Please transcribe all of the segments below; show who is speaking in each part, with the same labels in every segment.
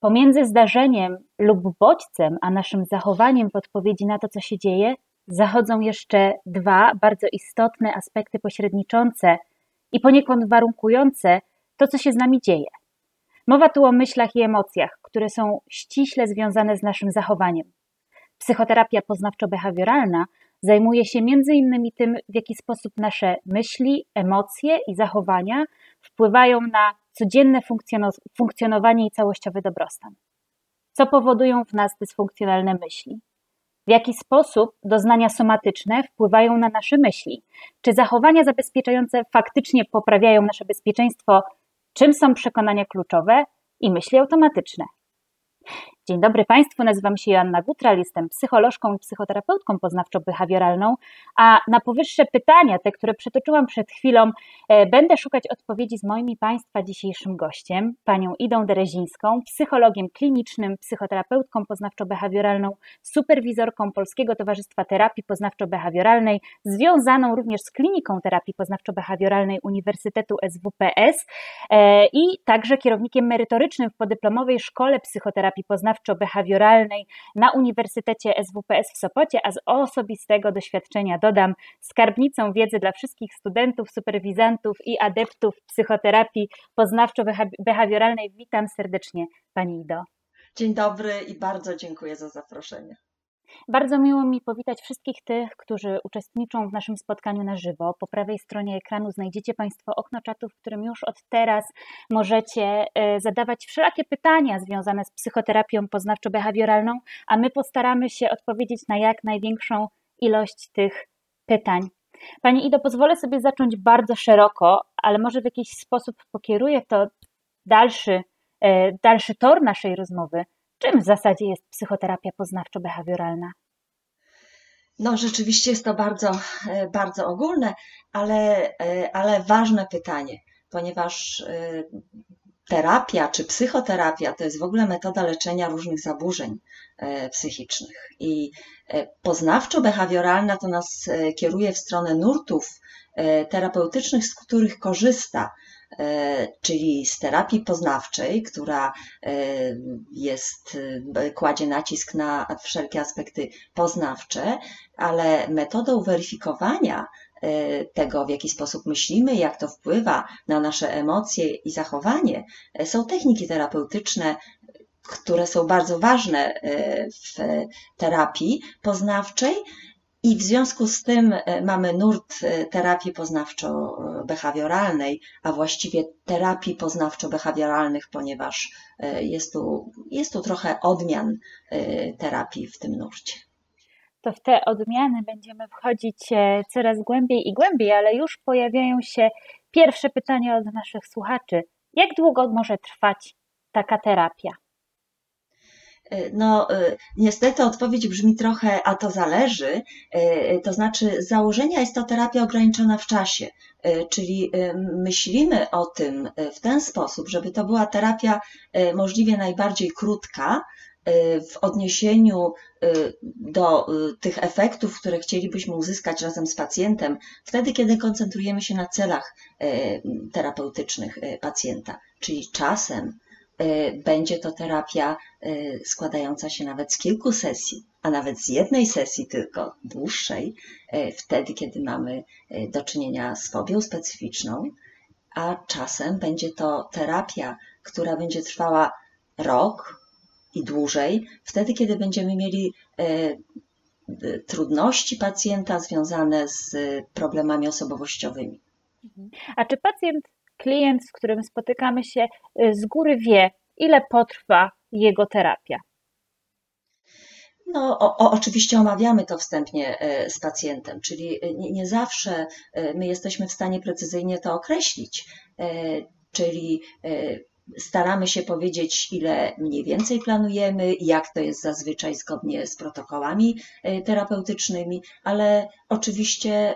Speaker 1: Pomiędzy zdarzeniem lub bodźcem, a naszym zachowaniem w odpowiedzi na to, co się dzieje, zachodzą jeszcze dwa bardzo istotne aspekty pośredniczące i poniekąd warunkujące to, co się z nami dzieje. Mowa tu o myślach i emocjach, które są ściśle związane z naszym zachowaniem. Psychoterapia poznawczo-behawioralna zajmuje się innymi tym, w jaki sposób nasze myśli, emocje i zachowania wpływają na codzienne funkcjonowanie i całościowy dobrostan. Co powodują w nas dysfunkcjonalne myśli? W jaki sposób doznania somatyczne wpływają na nasze myśli? Czy zachowania zabezpieczające faktycznie poprawiają nasze bezpieczeństwo? Czym są przekonania kluczowe i myśli automatyczne? Dzień dobry Państwu, nazywam się Joanna Gutral, jestem psycholożką i psychoterapeutką poznawczo-behawioralną, a na powyższe pytania, te, które przytoczyłam przed chwilą, e, będę szukać odpowiedzi z moim i Państwa dzisiejszym gościem, panią Idą Derezińską, psychologiem klinicznym, psychoterapeutką poznawczo-behawioralną, superwizorką Polskiego Towarzystwa Terapii Poznawczo-Behawioralnej, związaną również z kliniką terapii poznawczo-behawioralnej Uniwersytetu SWPS e, i także kierownikiem merytorycznym w podyplomowej Szkole Psychoterapii Poznawczo poznawczo-behawioralnej na Uniwersytecie SWPS w Sopocie, a z osobistego doświadczenia dodam skarbnicą wiedzy dla wszystkich studentów, superwizantów i adeptów psychoterapii poznawczo-behawioralnej. Witam serdecznie Pani Ido.
Speaker 2: Dzień dobry i bardzo dziękuję za zaproszenie.
Speaker 1: Bardzo miło mi powitać wszystkich tych, którzy uczestniczą w naszym spotkaniu na żywo. Po prawej stronie ekranu znajdziecie Państwo okno czatu, w którym już od teraz możecie e, zadawać wszelakie pytania związane z psychoterapią poznawczo-behawioralną, a my postaramy się odpowiedzieć na jak największą ilość tych pytań. Pani Ido, pozwolę sobie zacząć bardzo szeroko, ale może w jakiś sposób pokieruję to dalszy, e, dalszy tor naszej rozmowy. Czym w zasadzie jest psychoterapia poznawczo-behawioralna?
Speaker 2: No, rzeczywiście jest to bardzo, e, bardzo ogólne, ale, e, ale ważne pytanie, ponieważ e, terapia czy psychoterapia to jest w ogóle metoda leczenia różnych zaburzeń psychicznych. I poznawczo-behawioralna to nas kieruje w stronę nurtów terapeutycznych, z których korzysta czyli z terapii poznawczej, która e, jest, e, kładzie nacisk na wszelkie aspekty poznawcze, ale metodą weryfikowania tego, w jaki sposób myślimy, jak to wpływa na nasze emocje i zachowanie, są techniki terapeutyczne, które są bardzo ważne w terapii poznawczej, i w związku z tym e, mamy nurt e, terapii poznawczo-behawioralnej, a właściwie terapii poznawczo-behawioralnych, ponieważ e, jest tu, jest tu trochę odmian terapii w tym nurcie.
Speaker 1: To w te odmiany będziemy wchodzić coraz głębiej i głębiej, ale już pojawiają się pierwsze pytania od naszych słuchaczy. Jak długo może trwać taka terapia?
Speaker 2: E, no, e, niestety odpowiedź brzmi trochę, a to zależy. E, to znaczy, z założenia jest to terapia ograniczona w czasie, czyli myślimy o tym w ten sposób, żeby to była terapia możliwie najbardziej krótka, w odniesieniu do tych efektów, które chcielibyśmy uzyskać razem z pacjentem, wtedy, kiedy koncentrujemy się na celach terapeutycznych pacjenta, czyli czasem będzie to terapia e, składająca się nawet z kilku sesji, a nawet z jednej sesji tylko dłuższej, e, wtedy, kiedy mamy do czynienia z fobią specyficzną, a czasem będzie to terapia, która będzie trwała rok i dłużej, wtedy, kiedy będziemy mieli trudności pacjenta związane z problemami osobowościowymi.
Speaker 1: A czy pacjent klient, z którym spotykamy się, y, z góry wie, ile potrwa jego terapia.
Speaker 2: No, o, o, oczywiście omawiamy to wstępnie e, z pacjentem, czyli e, nie, nie, zawsze e, my jesteśmy w stanie precyzyjnie to określić. Czyli staramy się powiedzieć, ile mniej więcej planujemy, jak to jest zazwyczaj zgodnie z protokołami e, terapeutycznymi, ale oczywiście e,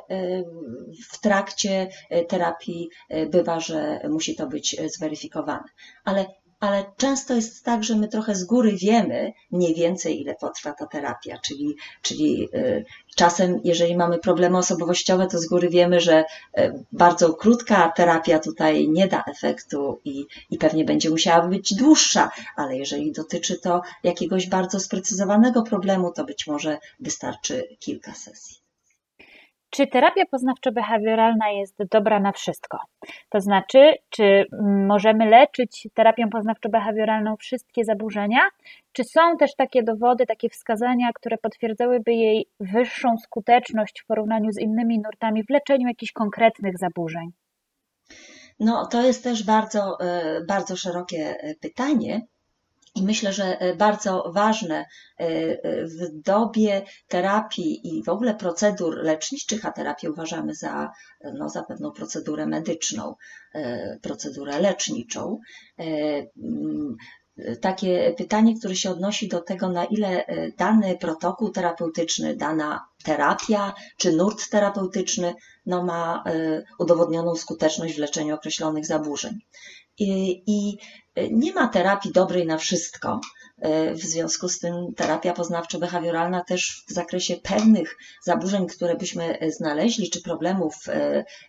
Speaker 2: w trakcie e, terapii bywa, że musi to być zweryfikowane. Ale ale często jest tak, że my trochę z góry wiemy mniej więcej, ile potrwa ta terapia, czyli, czyli y, czasem, jeżeli mamy problemy osobowościowe, to z góry wiemy, że y, bardzo krótka terapia tutaj nie da efektu i, i pewnie będzie musiała być dłuższa, ale jeżeli dotyczy to jakiegoś bardzo sprecyzowanego problemu, to być może wystarczy kilka sesji.
Speaker 1: Czy terapia poznawczo-behawioralna jest dobra na wszystko? To znaczy, czy możemy leczyć terapią poznawczo-behawioralną wszystkie zaburzenia? Czy są też takie dowody, takie wskazania, które potwierdzałyby jej wyższą skuteczność w porównaniu z innymi nurtami w leczeniu jakichś konkretnych zaburzeń?
Speaker 2: No, to jest też bardzo, e, bardzo szerokie e, pytanie. I myślę, że e, bardzo ważne e, e, w dobie terapii i w ogóle procedur leczniczych, a terapię uważamy za, no, za pewną procedurę medyczną, procedurę leczniczą, takie pytanie, które się odnosi do tego, na ile dany protokół terapeutyczny, dana terapia czy nurt terapeutyczny no, ma udowodnioną skuteczność w leczeniu określonych zaburzeń. I, i nie ma terapii dobrej na wszystko. W związku z tym terapia poznawczo-behawioralna też w zakresie pewnych zaburzeń, które byśmy znaleźli, czy problemów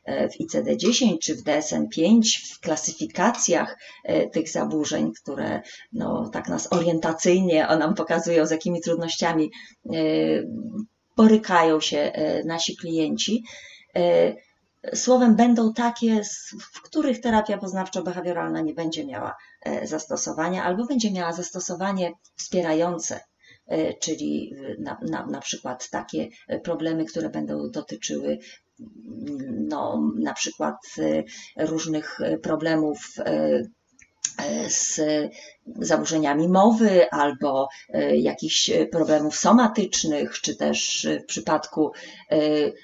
Speaker 2: w ICD-10 czy w DSM-5, w klasyfikacjach tych zaburzeń, które no, tak nas orientacyjnie nam pokazują, z jakimi trudnościami borykają się nasi klienci Słowem, będą takie, w których terapia poznawczo-behawioralna nie będzie miała e, zastosowania, albo będzie miała zastosowanie wspierające, e, czyli na, na, na przykład takie problemy, które będą dotyczyły no, na przykład e, różnych problemów z zaburzeniami mowy albo e, jakichś problemów somatycznych, czy też w przypadku e,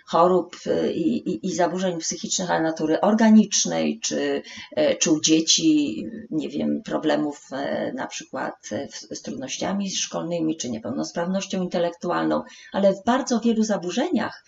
Speaker 2: chorób e, i, i, i zaburzeń psychicznych, ale natury organicznej, czy, czy u dzieci, nie wiem, problemów na przykład z trudnościami szkolnymi, czy niepełnosprawnością intelektualną, ale w bardzo wielu zaburzeniach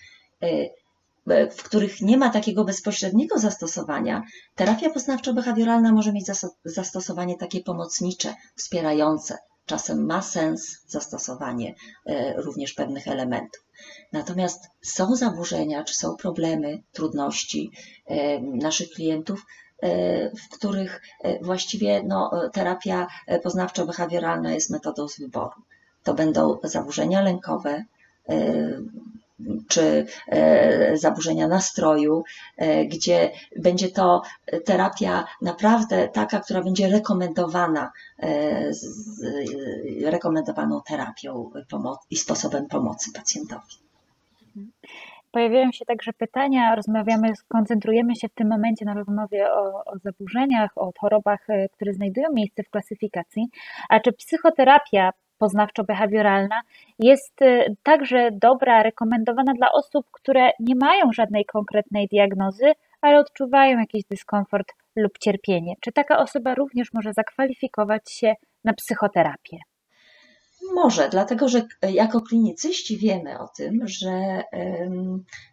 Speaker 2: w których nie ma takiego bezpośredniego zastosowania, terapia poznawczo-behawioralna może mieć zastosowanie takie pomocnicze, wspierające. Czasem ma sens zastosowanie e, również pewnych elementów. Natomiast są zaburzenia, czy są problemy, trudności e, naszych klientów, e, w których właściwie no, terapia poznawczo-behawioralna jest metodą z wyboru. To będą zaburzenia lękowe, czy e, zaburzenia nastroju, e, gdzie będzie to terapia naprawdę taka, która będzie rekomendowana, e, rekomendowaną terapią i sposobem pomocy pacjentowi.
Speaker 1: Pojawiają się także pytania, rozmawiamy, koncentrujemy się w tym momencie na rozmowie o, o, zaburzeniach, o chorobach, które znajdują miejsce w klasyfikacji. A czy psychoterapia poznawczo-behawioralna jest y, także dobra, rekomendowana dla osób, które nie mają żadnej konkretnej diagnozy, ale odczuwają jakiś dyskomfort lub cierpienie. Czy taka osoba również może zakwalifikować się na psychoterapię?
Speaker 2: Może, dlatego że jako klinicyści wiemy o tym, że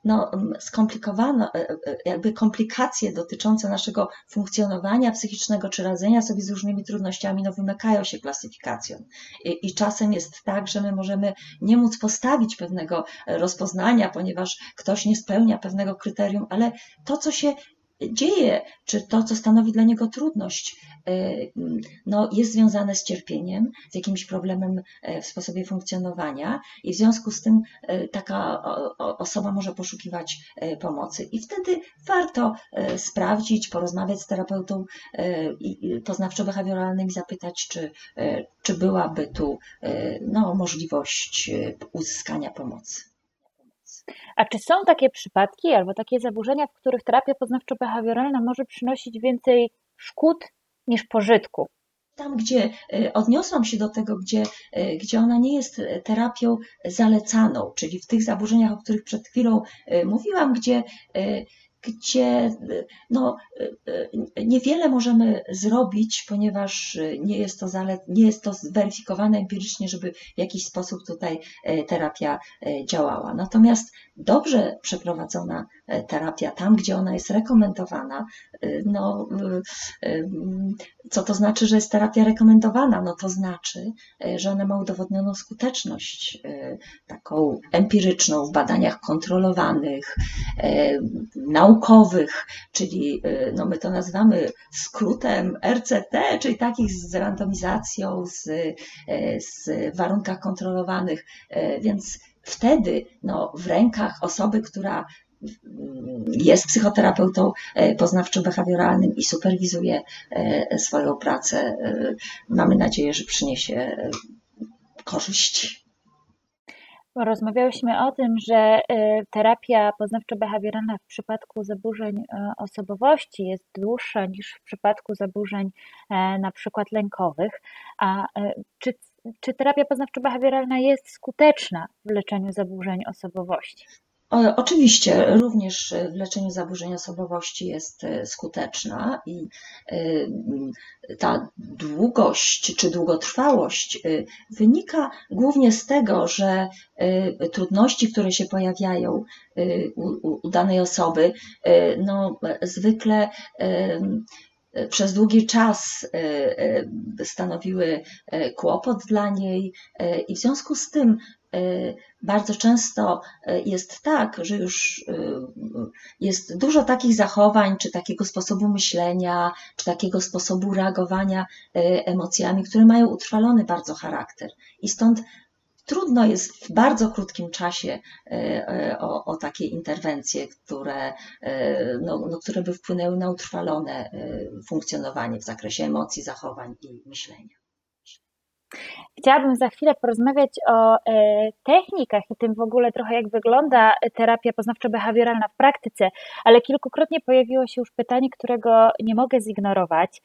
Speaker 2: no, skomplikowane, e, e, jakby komplikacje dotyczące naszego funkcjonowania psychicznego czy radzenia sobie z różnymi trudnościami no, wymykają się klasyfikacją. I, I czasem jest tak, że my możemy nie móc postawić pewnego rozpoznania, ponieważ ktoś nie spełnia pewnego kryterium, ale to, co się dzieje, czy to, co stanowi dla niego trudność, e, no, jest związane z cierpieniem, z jakimś problemem e, w sposobie funkcjonowania, i w związku z tym e, taka osoba może poszukiwać pomocy. I wtedy warto sprawdzić, porozmawiać z terapeutą poznawczo-behawioralnym i zapytać, czy, czy byłaby tu no, możliwość uzyskania pomocy.
Speaker 1: A czy są takie przypadki albo takie zaburzenia, w których terapia poznawczo-behawioralna może przynosić więcej szkód niż pożytku?
Speaker 2: Tam, gdzie e, odniosłam się do tego, gdzie, e, gdzie ona nie jest terapią zalecaną, czyli w tych zaburzeniach, o których przed chwilą e, mówiłam, gdzie gdzie no, niewiele możemy zrobić, ponieważ nie jest to zalet, nie jest to zweryfikowane empirycznie, żeby w jakiś sposób tutaj terapia działała. Natomiast dobrze przeprowadzona terapia, tam gdzie ona jest rekomendowana, no, co to znaczy, że jest terapia rekomendowana? No to znaczy, że ona ma udowodnioną skuteczność, taką empiryczną w badaniach kontrolowanych, naukowych, czyli no my to nazywamy skrótem RCT, czyli takich z randomizacją, z, z warunkach kontrolowanych, więc wtedy no, w rękach osoby, która jest psychoterapeutą poznawczo-behawioralnym i superwizuje swoją pracę. Mamy nadzieję, że przyniesie korzyść.
Speaker 1: Rozmawiałyśmy o tym, że terapia poznawczo-behawioralna w przypadku zaburzeń osobowości jest dłuższa niż w przypadku zaburzeń na przykład lękowych. A czy, czy terapia poznawczo-behawioralna jest skuteczna w leczeniu zaburzeń osobowości?
Speaker 2: Oczywiście również w leczeniu zaburzeń osobowości jest e, skuteczna i e, ta długość czy długotrwałość e, wynika głównie z tego, że trudności, które się pojawiają u, danej osoby, no, zwykle przez długi czas stanowiły kłopot dla niej i w związku z tym bardzo często e, jest tak, że już e, jest dużo takich zachowań, czy takiego sposobu myślenia, czy takiego sposobu reagowania e, emocjami, które mają utrwalony bardzo charakter. I stąd trudno jest w bardzo krótkim czasie o, o takie interwencje, które, no, no, które by wpłynęły na utrwalone funkcjonowanie w zakresie emocji, zachowań i myślenia.
Speaker 1: Chciałabym za chwilę porozmawiać o e, technikach i tym w ogóle trochę jak wygląda terapia poznawczo-behawioralna w praktyce, ale kilkukrotnie pojawiło się już pytanie, którego nie mogę zignorować.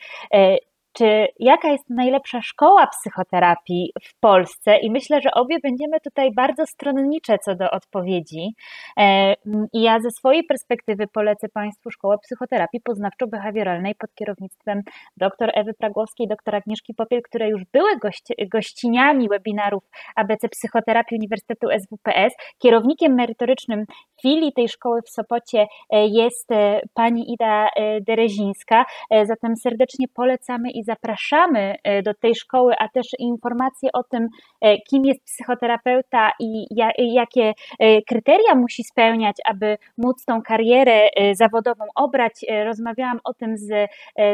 Speaker 1: Czy jaka jest najlepsza szkoła psychoterapii w Polsce? I myślę, że obie będziemy tutaj bardzo stronnicze co do odpowiedzi. E, I ja ze swojej perspektywy polecę Państwu Szkołę Psychoterapii Poznawczo-Behawioralnej pod kierownictwem dr Ewy Pragłowskiej, dr Agnieszki Popiel, które już były gości, gościniami webinarów ABC Psychoterapii Uniwersytetu SWPS. Kierownikiem merytorycznym filii tej szkoły w Sopocie e, jest e, pani Ida Derezińska. Zatem serdecznie polecamy i zapraszamy e, do tej szkoły, a też informacje o tym, e, kim jest psychoterapeuta i jakie e, kryteria musi spełniać, aby móc tą karierę zawodową obrać. Rozmawiałam o tym z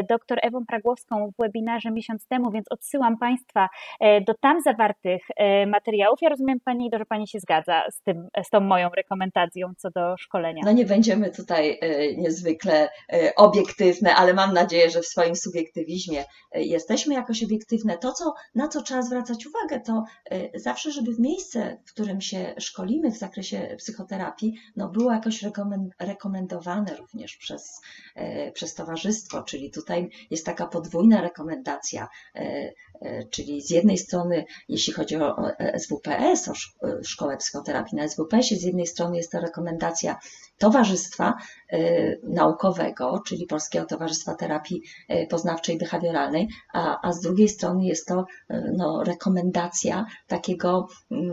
Speaker 1: dr Ewą Pragłowską w webinarze miesiąc temu, więc odsyłam Państwa do tam zawartych materiałów. Ja rozumiem Pani, że Pani się zgadza z, tym, z tą moją rekomendacją co do szkolenia.
Speaker 2: No nie będziemy tutaj niezwykle obiektywne, ale mam nadzieję, że w swoim subiektywizmie jesteśmy jakoś obiektywne. To, co, na co trzeba zwracać uwagę, to e, zawsze, żeby w miejsce, w którym się szkolimy w zakresie psychoterapii, no było jakoś rekomendowane również przez, e, przez towarzystwo, czyli tutaj jest taka podwójna rekomendacja, e, czyli z jednej strony, jeśli chodzi o SWPS, o szkołę psychoterapii na SWPS-ie, z jednej strony jest to rekomendacja Towarzystwa Naukowego, czyli Polskiego Towarzystwa Terapii Poznawczej i Behawioralnej, a, a z drugiej strony jest to e, no, rekomendacja takiego mm,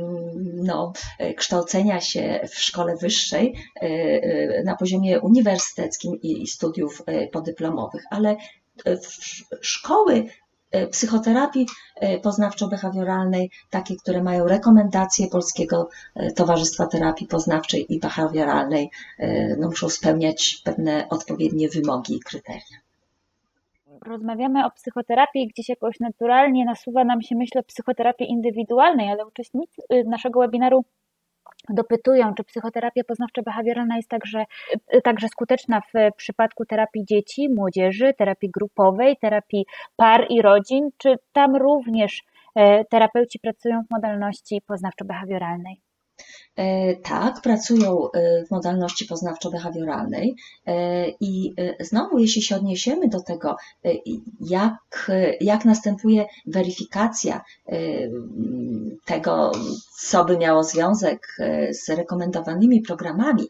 Speaker 2: no, e, kształcenia się w szkole wyższej e, na poziomie uniwersyteckim i studiów podyplomowych, ale szkoły psychoterapii poznawczo-behawioralnej, takie, które mają rekomendacje Polskiego Towarzystwa Terapii Poznawczej i Behawioralnej, no, muszą spełniać pewne odpowiednie wymogi i kryteria.
Speaker 1: Rozmawiamy o psychoterapii, gdzieś jakoś naturalnie nasuwa nam się myśl o psychoterapii indywidualnej, ale uczestnicy y, naszego webinaru dopytują, czy psychoterapia poznawczo-behawioralna jest także, y, także skuteczna w przypadku terapii dzieci, młodzieży, terapii grupowej, terapii par i rodzin, czy tam również y, terapeuci pracują w modalności poznawczo-behawioralnej?
Speaker 2: E, tak, pracują e, w modalności poznawczo-behawioralnej. E, i znowu, jeśli się odniesiemy do tego, jak, jak następuje weryfikacja tego, co by miało związek z rekomendowanymi programami,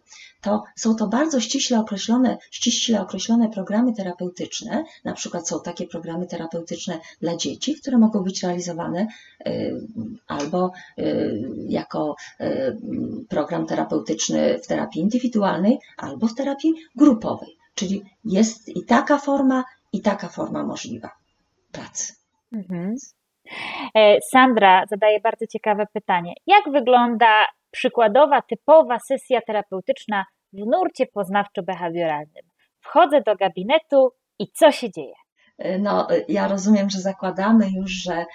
Speaker 2: to są to bardzo ściśle określone, ściśle określone programy terapeutyczne. Na przykład są takie programy terapeutyczne dla dzieci, które mogą być realizowane albo jako program terapeutyczny w terapii indywidualnej, albo w terapii grupowej. Czyli jest i taka forma, i taka forma możliwa pracy. Mhm.
Speaker 1: E, Sandra zadaje bardzo ciekawe pytanie. Jak wygląda przykładowa, typowa sesja terapeutyczna w nurcie poznawczo-behawioralnym? Wchodzę do gabinetu i co się dzieje?
Speaker 2: No, ja rozumiem, że zakładamy już, że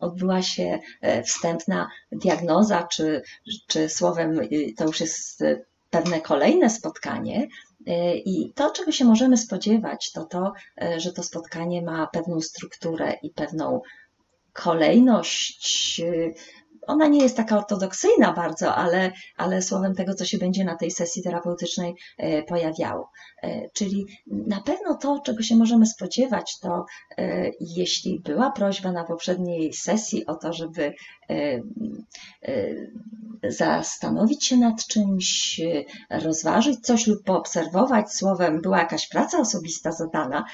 Speaker 2: odbyła się e, wstępna diagnoza, czy, czy słowem to już jest pewne kolejne spotkanie, E, I to, czego się możemy spodziewać, to to, e, że to spotkanie ma pewną strukturę i pewną kolejność e, ona nie jest taka ortodoksyjna bardzo, ale, ale słowem tego, co się będzie na tej sesji terapeutycznej e, pojawiało. E, czyli na pewno to, czego się możemy spodziewać, to e, jeśli była prośba na poprzedniej sesji o to, żeby zastanowić się nad czymś, rozważyć coś lub poobserwować, słowem była jakaś praca osobista zadana,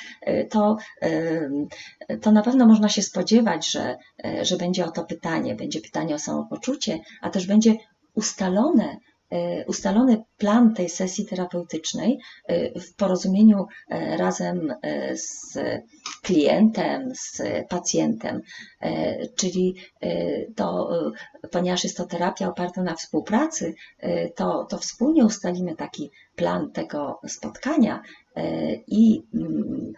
Speaker 2: to, to na pewno można się spodziewać, że, że będzie o to pytanie, będzie pytanie o samopoczucie, a też będzie ustalone, e, ustalony plan tej sesji terapeutycznej e, w porozumieniu e, razem z klientem, z pacjentem. Czyli to, ponieważ jest to terapia oparta na współpracy, to, to wspólnie ustalimy taki plan tego spotkania i mm,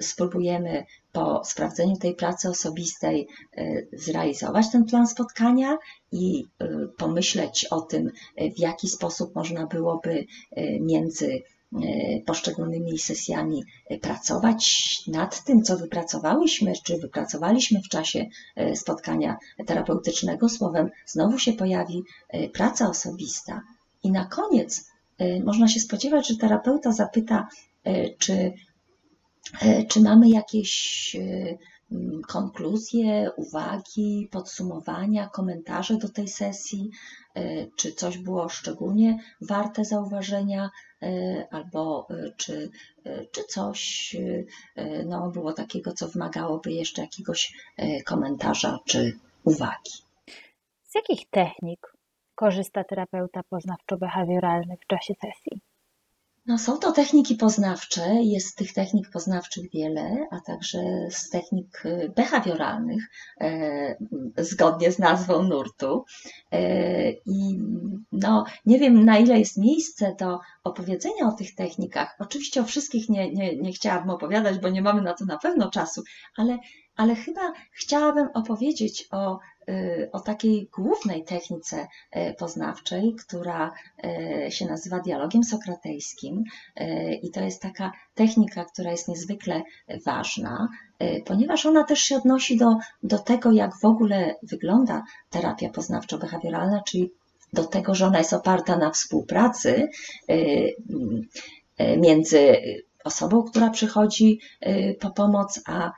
Speaker 2: spróbujemy po sprawdzeniu tej pracy osobistej e, zrealizować ten plan spotkania i e, pomyśleć o tym, e, w jaki sposób można byłoby między poszczególnymi sesjami pracować nad tym, co wypracowałyśmy, czy wypracowaliśmy w czasie spotkania terapeutycznego. Słowem, znowu się pojawi praca osobista. I na koniec można się spodziewać, że terapeuta zapyta, czy E, czy mamy jakieś e, konkluzje, uwagi, podsumowania, komentarze do tej sesji? E, czy coś było szczególnie warte zauważenia, albo czy, czy coś no, było takiego, co wymagałoby jeszcze jakiegoś komentarza czy uwagi?
Speaker 1: Z jakich technik korzysta terapeuta poznawczo-behawioralny w czasie sesji?
Speaker 2: No, są to techniki poznawcze, jest tych technik poznawczych wiele, a także z technik y, behawioralnych, e, zgodnie z nazwą nurtu. E, I no, nie wiem, na ile jest miejsce do opowiedzenia o tych technikach. Oczywiście o wszystkich nie, nie, nie chciałabym opowiadać, bo nie mamy na to na pewno czasu, ale, ale chyba chciałabym opowiedzieć o o takiej głównej technice y, poznawczej, która y, się nazywa dialogiem sokratejskim. I to jest taka technika, która jest niezwykle ważna, ponieważ ona też się odnosi do, do tego, jak w ogóle wygląda terapia poznawczo-behawioralna, czyli do tego, że ona jest oparta na współpracy między osobą, która przychodzi po pomoc, a,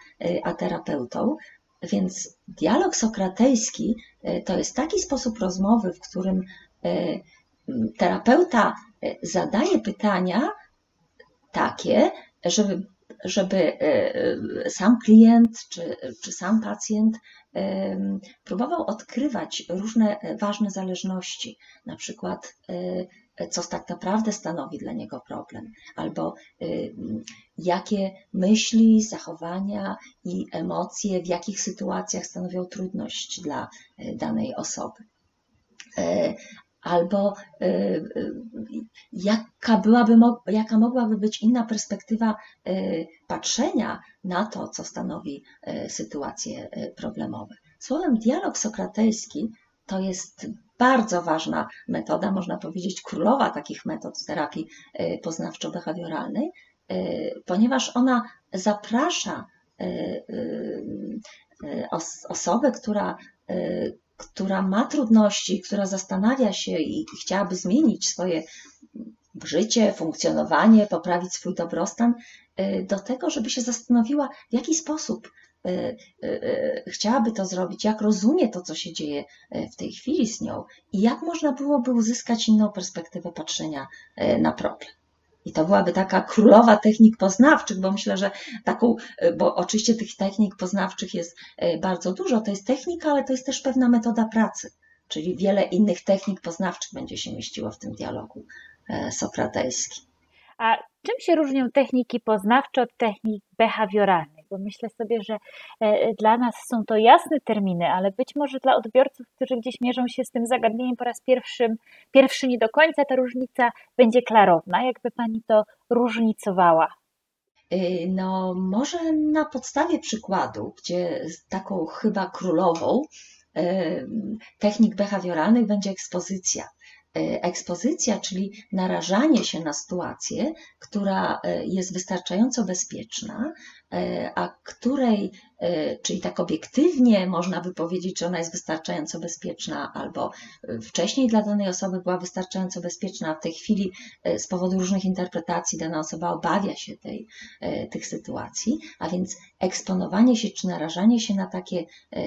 Speaker 2: a terapeutą. Więc dialog sokratejski e, to jest taki sposób rozmowy, w którym e, terapeuta e, zadaje pytania takie, żeby, żeby sam klient czy, czy sam pacjent próbował odkrywać różne ważne zależności, na przykład co tak naprawdę stanowi dla niego problem, albo jakie myśli, zachowania i emocje w jakich sytuacjach stanowią trudność dla danej osoby. Y, albo jaka, byłaby, jaka mogłaby być inna perspektywa patrzenia na to, co stanowi sytuacje problemowe. Słowem, dialog sokratejski to jest bardzo ważna metoda, można powiedzieć królowa takich metod terapii poznawczo-behawioralnej, ponieważ ona zaprasza osobę, która, która ma trudności, która zastanawia się i chciałaby zmienić swoje życie, funkcjonowanie, poprawić swój dobrostan, do tego, żeby się zastanowiła, w jaki sposób chciałaby to zrobić, jak rozumie to, co się dzieje w tej chwili z nią i jak można byłoby uzyskać inną perspektywę patrzenia na problem. I to byłaby taka królowa technik poznawczych, bo myślę, że taką, bo oczywiście tych technik poznawczych jest bardzo dużo, to jest technika, ale to jest też pewna metoda pracy, czyli wiele innych technik poznawczych będzie się mieściło w tym dialogu sokratejskim.
Speaker 1: A czym się różnią techniki poznawcze od technik behawioralnych? Bo myślę sobie, że e, dla nas są to jasne terminy, ale być może dla odbiorców, którzy gdzieś mierzą się z tym zagadnieniem po raz pierwszy, pierwszy nie do końca, ta różnica będzie klarowna. Jakby Pani to różnicowała?
Speaker 2: Y, no, może na podstawie przykładu, gdzie taką chyba królową technik behawioralnych będzie ekspozycja. E, ekspozycja, czyli narażanie się na sytuację, która e, jest wystarczająco bezpieczna, e, a której, czyli tak obiektywnie można by powiedzieć, że ona jest wystarczająco bezpieczna, albo wcześniej dla danej osoby była wystarczająco bezpieczna, a w tej chwili z powodu różnych interpretacji dana osoba obawia się tej, tych sytuacji, a więc eksponowanie się czy narażanie się na takie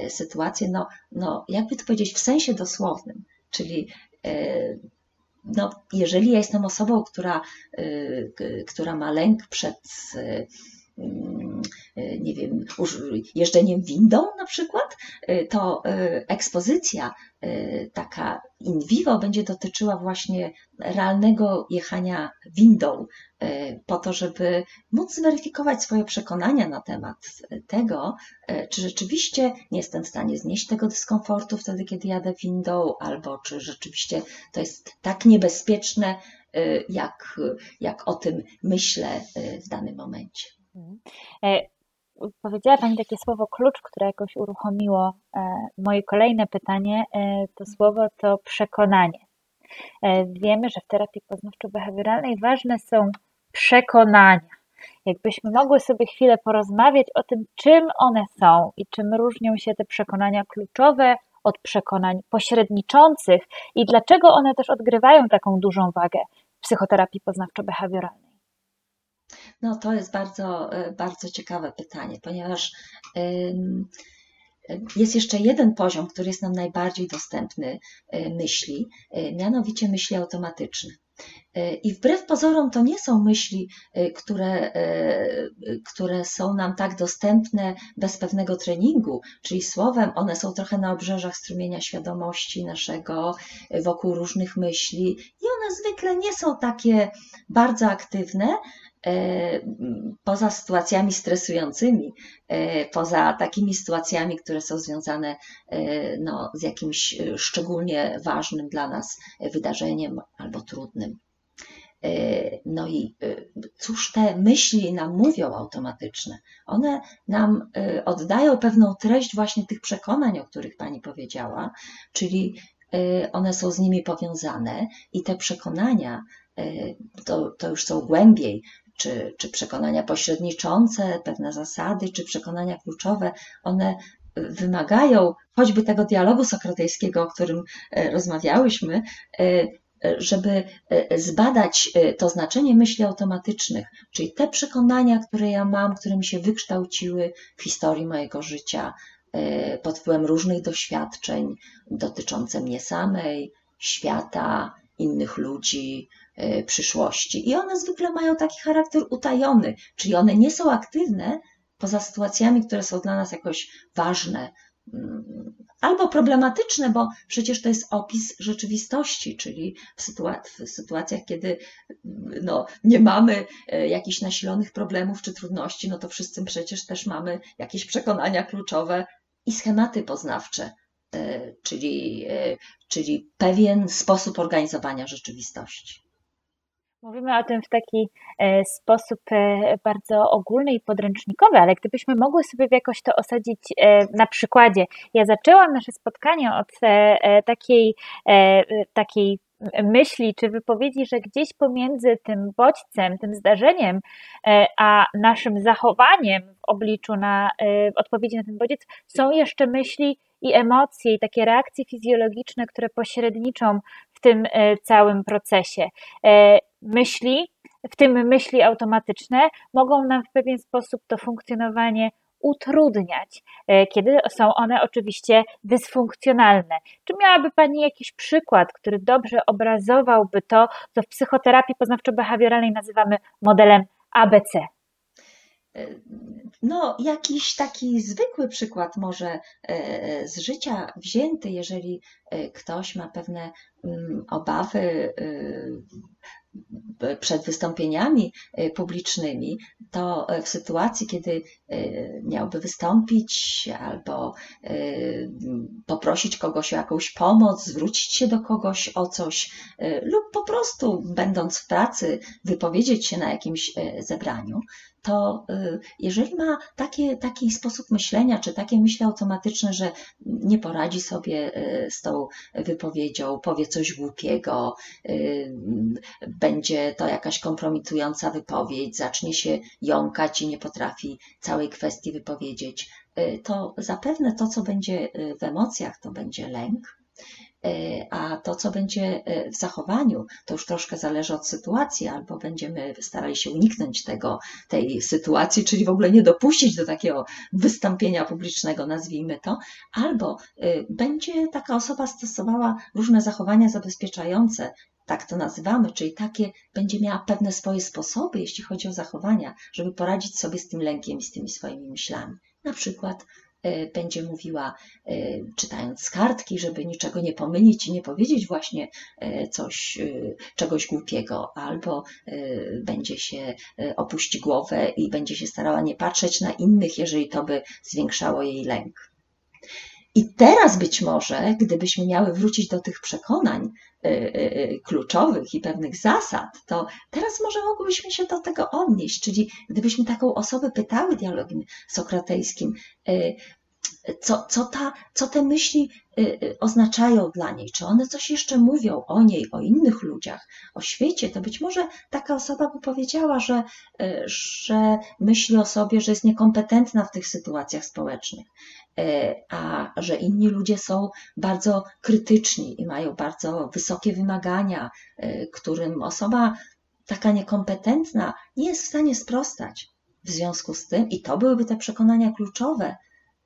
Speaker 2: sytuacje, no, no jakby to powiedzieć, w sensie dosłownym, czyli no, jeżeli ja jestem osobą, która, e, która ma lęk przed e, nie wiem, jeżdżeniem windą na przykład, to ekspozycja taka in vivo będzie dotyczyła właśnie realnego jechania windą, po to, żeby móc zweryfikować swoje przekonania na temat tego, czy rzeczywiście nie jestem w stanie znieść tego dyskomfortu wtedy, kiedy jadę windą, albo czy rzeczywiście to jest tak niebezpieczne, jak, jak o tym myślę w danym momencie. Mhm.
Speaker 1: E, powiedziała Pani takie słowo klucz, które jakoś uruchomiło e, moje kolejne pytanie. E, to słowo to przekonanie. Wiemy, że w terapii poznawczo-behawioralnej ważne są przekonania. Jakbyśmy mogły sobie chwilę porozmawiać o tym, czym one są i czym różnią się te przekonania kluczowe od przekonań pośredniczących i dlaczego one też odgrywają taką dużą wagę w psychoterapii poznawczo-behawioralnej.
Speaker 2: No to jest bardzo, e, bardzo ciekawe pytanie, ponieważ jest jeszcze jeden poziom, który jest nam najbardziej dostępny e, myśli, e, mianowicie myśli automatyczne. I wbrew pozorom to nie są myśli, które, które są nam tak dostępne bez pewnego treningu, czyli słowem, one są trochę na obrzeżach strumienia świadomości naszego, wokół różnych myśli i one zwykle nie są takie bardzo aktywne, poza sytuacjami stresującymi, e, poza takimi sytuacjami, które są związane e, no, z jakimś szczególnie ważnym dla nas wydarzeniem albo trudnym. No i cóż te myśli nam mówią automatyczne? One nam oddają pewną treść właśnie tych przekonań, o których Pani powiedziała, czyli one są z nimi powiązane i te przekonania to, to już są głębiej czy, czy przekonania pośredniczące, pewne zasady, czy przekonania kluczowe, one wymagają choćby tego dialogu sokratejskiego, o którym e, rozmawiałyśmy, e, żeby e, zbadać to znaczenie myśli automatycznych, czyli te przekonania, które ja mam, które mi się wykształciły w historii mojego życia pod wpływem różnych doświadczeń dotyczące mnie samej, świata, innych ludzi, przyszłości. I one zwykle mają taki charakter utajony, czyli one nie są aktywne poza sytuacjami, które są dla nas jakoś ważne mm, albo problematyczne, bo przecież to jest opis rzeczywistości, czyli w, w sytuacjach, kiedy mm, no, nie mamy e, jakichś nasilonych problemów czy trudności, no to wszyscy przecież też mamy jakieś przekonania kluczowe i schematy poznawcze, e, czyli, czyli pewien sposób organizowania rzeczywistości.
Speaker 1: Mówimy o tym w taki e, sposób e, bardzo ogólny i podręcznikowy, ale gdybyśmy mogły sobie jakoś to osadzić e, na przykładzie. Ja zaczęłam nasze spotkanie od takiej, takiej myśli czy wypowiedzi, że gdzieś pomiędzy tym bodźcem, tym zdarzeniem, a naszym zachowaniem w obliczu na odpowiedzi na ten bodziec są jeszcze myśli i emocje, i takie reakcje fizjologiczne, które pośredniczą w tym całym procesie myśli, w tym myśli automatyczne, mogą nam w pewien sposób to funkcjonowanie utrudniać, kiedy są one oczywiście dysfunkcjonalne. Czy miałaby Pani jakiś przykład, który dobrze obrazowałby to, co w psychoterapii poznawczo-behawioralnej nazywamy modelem ABC?
Speaker 2: No, jakiś taki zwykły przykład może e, z życia wzięty, jeżeli e, ktoś ma pewne mm, obawy e, przed wystąpieniami publicznymi, to w sytuacji, kiedy miałby wystąpić albo poprosić kogoś o jakąś pomoc, zwrócić się do kogoś o coś, lub po prostu, będąc w pracy, wypowiedzieć się na jakimś zebraniu, to y, jeżeli ma takie, taki sposób myślenia, czy takie myśli automatyczne, że nie poradzi sobie y, z tą wypowiedzią, powie coś głupiego, y, będzie to jakaś kompromitująca wypowiedź, zacznie się jąkać i nie potrafi całej kwestii wypowiedzieć, to zapewne to, co będzie w emocjach, to będzie lęk, a to, co będzie e, w zachowaniu, to już troszkę zależy od sytuacji, albo będziemy starali się uniknąć tego, tej sytuacji, czyli w ogóle nie dopuścić do takiego wystąpienia publicznego, nazwijmy to, albo e, będzie taka osoba stosowała różne zachowania zabezpieczające, tak to nazywamy, czyli takie będzie miała pewne swoje sposoby, jeśli chodzi o zachowania, żeby poradzić sobie z tym lękiem i z tymi swoimi myślami. Na przykład E, będzie mówiła, e, czytając kartki, żeby niczego nie pomylić i nie powiedzieć właśnie e, coś, czegoś głupiego, albo będzie się opuści głowę i będzie się starała nie patrzeć na innych, jeżeli to by zwiększało jej lęk. I teraz być może, gdybyśmy miały wrócić do tych przekonań kluczowych i pewnych zasad, to teraz może mogłybyśmy się do tego odnieść, czyli gdybyśmy taką osobę pytały dialogiem sokratejskim, co, co, ta, co te myśli y, y, oznaczają dla niej, czy one coś jeszcze mówią o niej, o innych ludziach, o świecie, to być może taka osoba by powiedziała, że, y, że myśli o sobie, że jest niekompetentna w tych sytuacjach społecznych, a że inni ludzie są bardzo krytyczni i mają bardzo wysokie wymagania, którym osoba taka niekompetentna nie jest w stanie sprostać. W związku z tym, i to byłyby te przekonania kluczowe,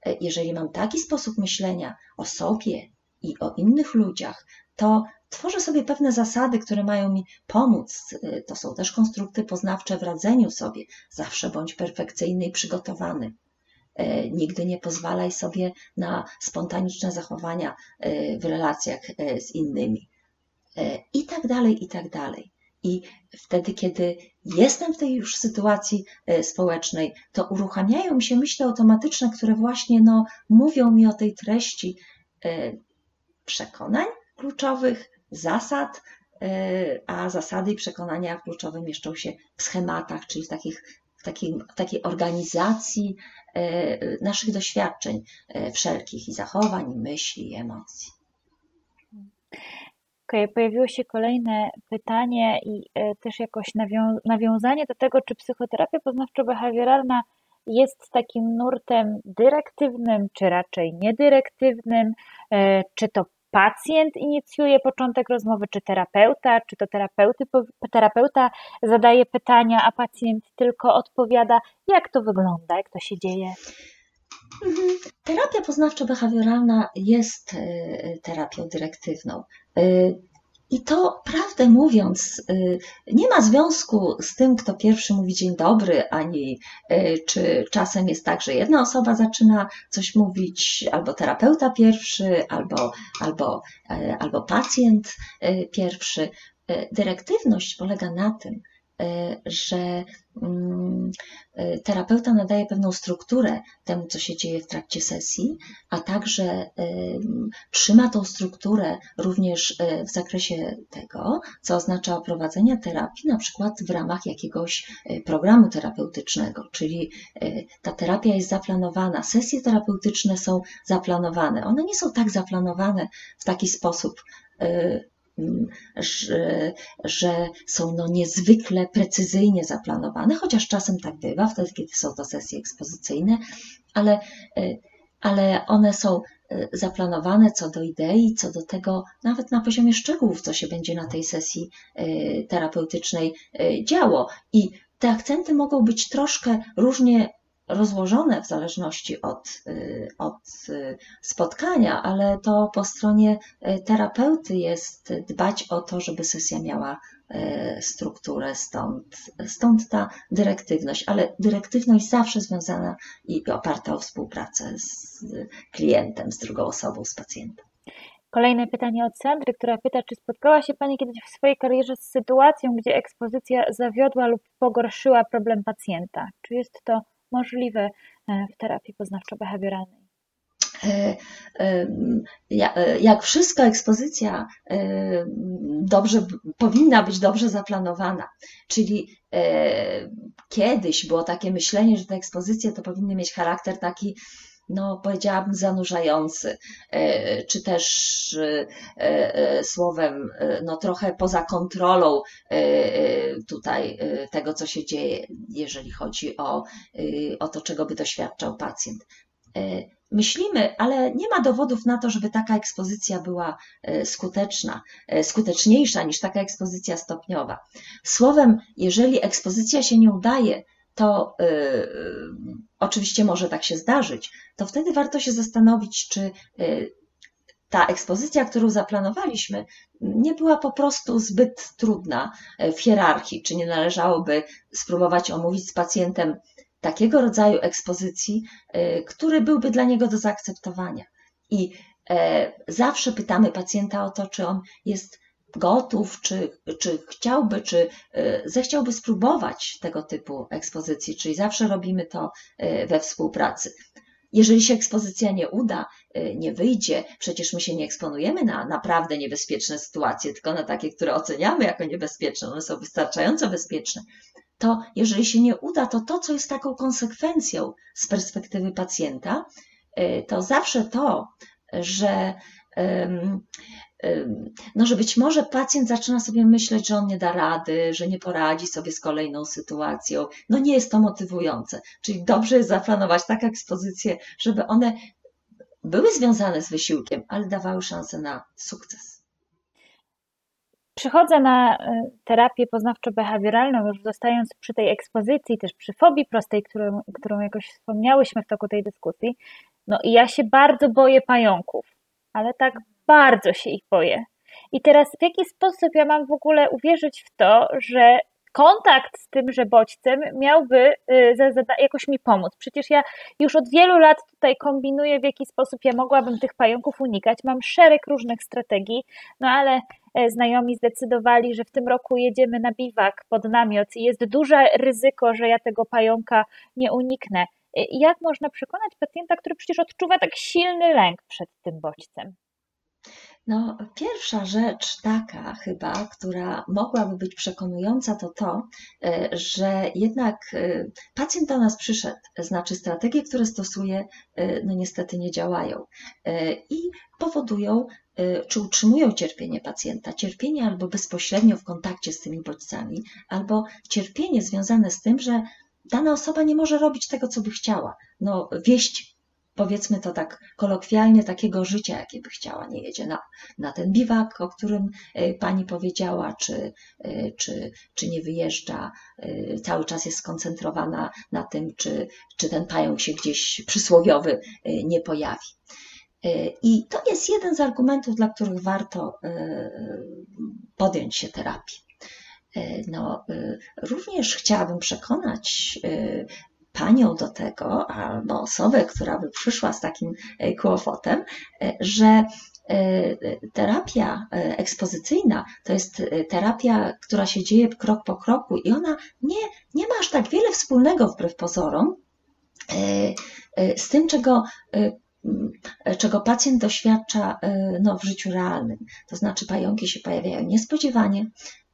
Speaker 2: E, jeżeli mam taki sposób myślenia o sobie i o innych ludziach, to tworzę sobie pewne zasady, które mają mi pomóc. E, to są też konstrukty poznawcze w radzeniu sobie. Zawsze bądź perfekcyjny i przygotowany. E, nigdy nie pozwalaj sobie na spontaniczne zachowania w relacjach z innymi. I tak dalej, i tak dalej. I wtedy, kiedy jestem w tej już sytuacji e, społecznej, to uruchamiają mi się myśli automatyczne, które właśnie no, mówią mi o tej treści e, przekonań kluczowych, zasad, e, a zasady i przekonania kluczowe mieszczą się w schematach, czyli w, takich, w, w takiej organizacji naszych doświadczeń wszelkich i zachowań, i myśli, i emocji.
Speaker 1: Okay, pojawiło się kolejne pytanie i e, też jakoś nawią nawiązanie do tego, czy psychoterapia poznawczo-behawioralna jest takim nurtem dyrektywnym, czy raczej niedyrektywnym, e, czy to pacjent inicjuje początek rozmowy, czy terapeuta, czy to terapeuty, terapeuta zadaje pytania, a pacjent tylko odpowiada, jak to wygląda, jak to się dzieje.
Speaker 2: Mhm. Terapia poznawczo-behawioralna jest e, terapią dyrektywną. I to, prawdę mówiąc, e, nie ma związku z tym, kto pierwszy mówi dzień dobry, ani czy czasem jest tak, że jedna osoba zaczyna coś mówić, albo terapeuta pierwszy, albo, albo, albo pacjent pierwszy. Dyrektywność polega na tym, że mm, terapeuta nadaje pewną strukturę temu, co się dzieje w trakcie sesji, a także trzyma tą strukturę również w zakresie tego, co oznacza prowadzenie terapii, na przykład w ramach jakiegoś programu terapeutycznego, czyli ta terapia jest zaplanowana, sesje terapeutyczne są zaplanowane. One nie są tak zaplanowane w taki sposób, że, że są no niezwykle precyzyjnie zaplanowane, chociaż czasem tak bywa, wtedy kiedy są to sesje ekspozycyjne, ale, e, ale one są zaplanowane co do idei, co do tego, nawet na poziomie szczegółów, co się będzie na tej sesji terapeutycznej działo. I te akcenty mogą być troszkę różnie rozłożone w zależności od, od spotkania, ale to po stronie terapeuty jest dbać o to, żeby sesja miała strukturę, stąd, stąd ta dyrektywność, ale dyrektywność zawsze związana i oparta o współpracę z klientem, z drugą osobą, z pacjentem.
Speaker 1: Kolejne pytanie od Sandry, która pyta, czy spotkała się Pani kiedyś w swojej karierze z sytuacją, gdzie ekspozycja zawiodła lub pogorszyła problem pacjenta? Czy jest to możliwe e, w terapii poznawczo-behawioralnej?
Speaker 2: E, e, jak wszystko, ekspozycja dobrze, powinna być dobrze zaplanowana. Czyli kiedyś było takie myślenie, że te ekspozycje to powinny mieć charakter taki no powiedziałabym, zanurzający, e, czy też e, e, słowem, no trochę poza kontrolą tutaj tego, co się dzieje, jeżeli chodzi o, o to, czego by doświadczał pacjent. Myślimy, ale nie ma dowodów na to, żeby taka ekspozycja była skuteczna, skuteczniejsza niż taka ekspozycja stopniowa. Słowem, jeżeli ekspozycja się nie udaje, to yy, oczywiście może tak się zdarzyć, to wtedy warto się zastanowić, czy yy, ta ekspozycja, którą zaplanowaliśmy, nie była po prostu zbyt trudna w hierarchii, czy nie należałoby spróbować omówić z pacjentem takiego rodzaju ekspozycji, yy, który byłby dla niego do zaakceptowania. I zawsze pytamy pacjenta o to, czy on jest gotów, czy, czy chciałby, czy e, zechciałby spróbować tego typu ekspozycji, czyli zawsze robimy to e, we współpracy. Jeżeli się ekspozycja nie uda, e, nie wyjdzie, przecież my się nie eksponujemy na naprawdę niebezpieczne sytuacje, tylko na takie, które oceniamy jako niebezpieczne, one są wystarczająco bezpieczne, to jeżeli się nie uda, to to, co jest taką konsekwencją z perspektywy pacjenta, to zawsze to, że no, że być może pacjent zaczyna sobie myśleć, że on nie da rady, że nie poradzi sobie z kolejną sytuacją. No nie jest to motywujące. Czyli dobrze jest zaplanować tak ekspozycje, żeby one były związane z wysiłkiem, ale dawały szansę na sukces.
Speaker 1: Przychodzę na e, terapię poznawczo-behawioralną, już zostając przy tej ekspozycji, też przy fobii prostej, którą, którą jakoś wspomniałyśmy w toku tej dyskusji. No i ja się bardzo boję pająków, ale tak bardzo się ich boję. I teraz w jaki sposób ja mam w ogóle uwierzyć w to, że kontakt z tymże bodźcem miałby y, jakoś mi pomóc. Przecież ja już od wielu lat tutaj kombinuję, w jaki sposób ja mogłabym tych pająków unikać. Mam szereg różnych strategii, no ale e, znajomi zdecydowali, że w tym roku jedziemy na biwak pod namiot i jest duże ryzyko, że ja tego pająka nie uniknę. Y, jak można przekonać pacjenta, który przecież odczuwa tak silny lęk przed tym bodźcem?
Speaker 2: No, pierwsza rzecz taka chyba, która mogłaby być przekonująca, to to, e, że jednak e, pacjent do nas przyszedł, znaczy strategie, które stosuje, e, no niestety nie działają i powodują czy utrzymują cierpienie pacjenta. Cierpienie albo bezpośrednio w kontakcie z tymi bodźcami, albo cierpienie związane z tym, że dana osoba nie może robić tego, co by chciała. No, wieść powiedzmy to tak kolokwialnie, takiego życia, jakie by chciała. Nie jedzie na, na ten biwak, o którym e, pani powiedziała, czy, e, czy, czy nie wyjeżdża, e, cały czas jest skoncentrowana na tym, czy, czy ten pająk się gdzieś przysłowiowy nie pojawi. I to jest jeden z argumentów, dla których warto podjąć się terapii. No, również chciałabym przekonać panią do tego, albo osobę, która by przyszła z takim e, kłopotem, e, że e, terapia ekspozycyjna to jest terapia, która się dzieje krok po kroku i ona nie, nie ma aż tak wiele wspólnego wbrew pozorom z tym, czego czego pacjent doświadcza no, w życiu realnym. To znaczy, pająki się pojawiają niespodziewanie,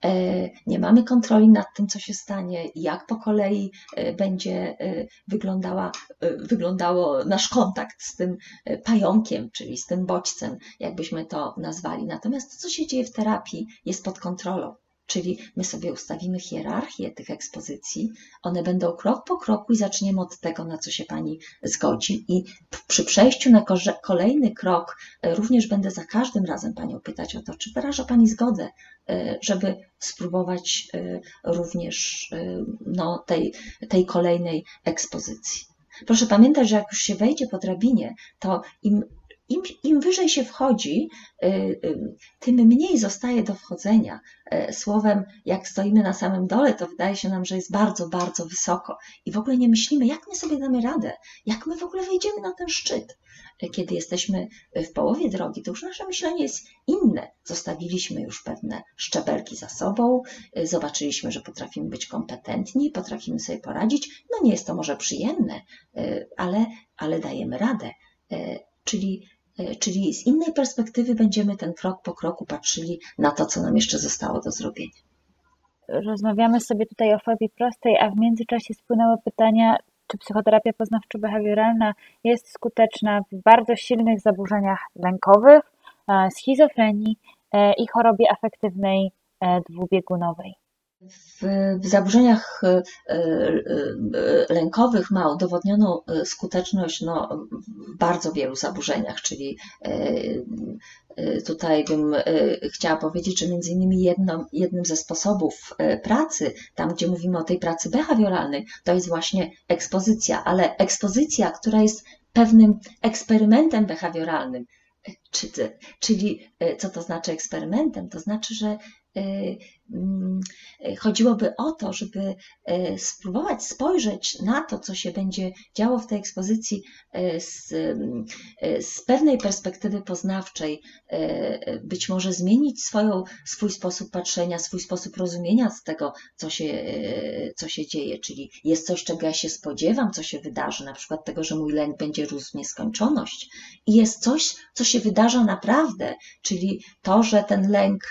Speaker 2: E, nie mamy kontroli nad tym, co się stanie, jak po kolei e, będzie e, wyglądała, wyglądało nasz kontakt z tym pająkiem, czyli z tym bodźcem, jakbyśmy to nazwali. Natomiast to, co się dzieje w terapii, jest pod kontrolą. Czyli my sobie ustawimy hierarchię tych ekspozycji, one będą krok po kroku i zaczniemy od tego, na co się Pani zgodzi. I przy przejściu na kolejny krok e, również będę za każdym razem Panią pytać o to, czy wyraża Pani zgodę, e, żeby spróbować e, również no, tej, tej kolejnej ekspozycji. Proszę pamiętać, że jak już się wejdzie po drabinie, to im im, im wyżej się wchodzi, y, y, tym mniej zostaje do wchodzenia. E, słowem, jak stoimy na samym dole, to wydaje się nam, że jest bardzo, bardzo wysoko i w ogóle nie myślimy, jak my sobie damy radę, jak my w ogóle wejdziemy na ten szczyt. E, kiedy jesteśmy w połowie drogi, to już nasze myślenie jest inne. Zostawiliśmy już pewne szczebelki za sobą, e, zobaczyliśmy, że potrafimy być kompetentni, potrafimy sobie poradzić. No nie jest to może przyjemne, ale, ale dajemy radę. Czyli E, czyli z innej perspektywy będziemy ten krok po kroku patrzyli na to, co nam jeszcze zostało do zrobienia.
Speaker 1: Rozmawiamy sobie tutaj o fobii prostej, a w międzyczasie spłynęły pytania, czy psychoterapia poznawczo-behawioralna jest skuteczna w bardzo silnych zaburzeniach lękowych, e, schizofrenii e, i chorobie afektywnej dwubiegunowej.
Speaker 2: W, w zaburzeniach e, e, lękowych ma udowodnioną e, skuteczność no, w bardzo wielu zaburzeniach, czyli tutaj bym chciała powiedzieć, że między innymi jedno, jednym ze sposobów pracy, tam gdzie mówimy o tej pracy behawioralnej, to jest właśnie ekspozycja, ale ekspozycja, która jest pewnym eksperymentem behawioralnym, czyli co to znaczy eksperymentem? To znaczy, że chodziłoby o to, żeby y, spróbować spojrzeć na to, co się będzie działo w tej ekspozycji y, z, z pewnej perspektywy poznawczej, być może zmienić swoją, swój sposób patrzenia, swój sposób rozumienia z tego, co się, co się dzieje, czyli jest coś, czego ja się spodziewam, co się wydarzy, na przykład tego, że mój lęk będzie rósł w nieskończoność. I jest coś, co się wydarza naprawdę, czyli to, że ten lęk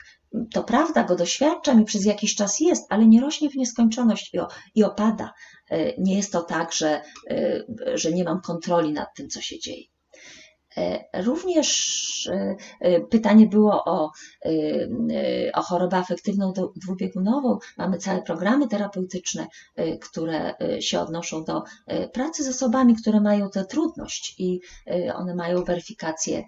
Speaker 2: to prawda, go doświadczam i przez jakiś czas jest, ale nie rośnie w nieskończoność i, opada. E, nie jest to tak, że, e, że nie mam kontroli nad tym, co się dzieje. E, również pytanie było o, o chorobę afektywną dwubiegunową. Mamy całe programy terapeutyczne, które się odnoszą do pracy z osobami, które mają tę trudność i one mają weryfikację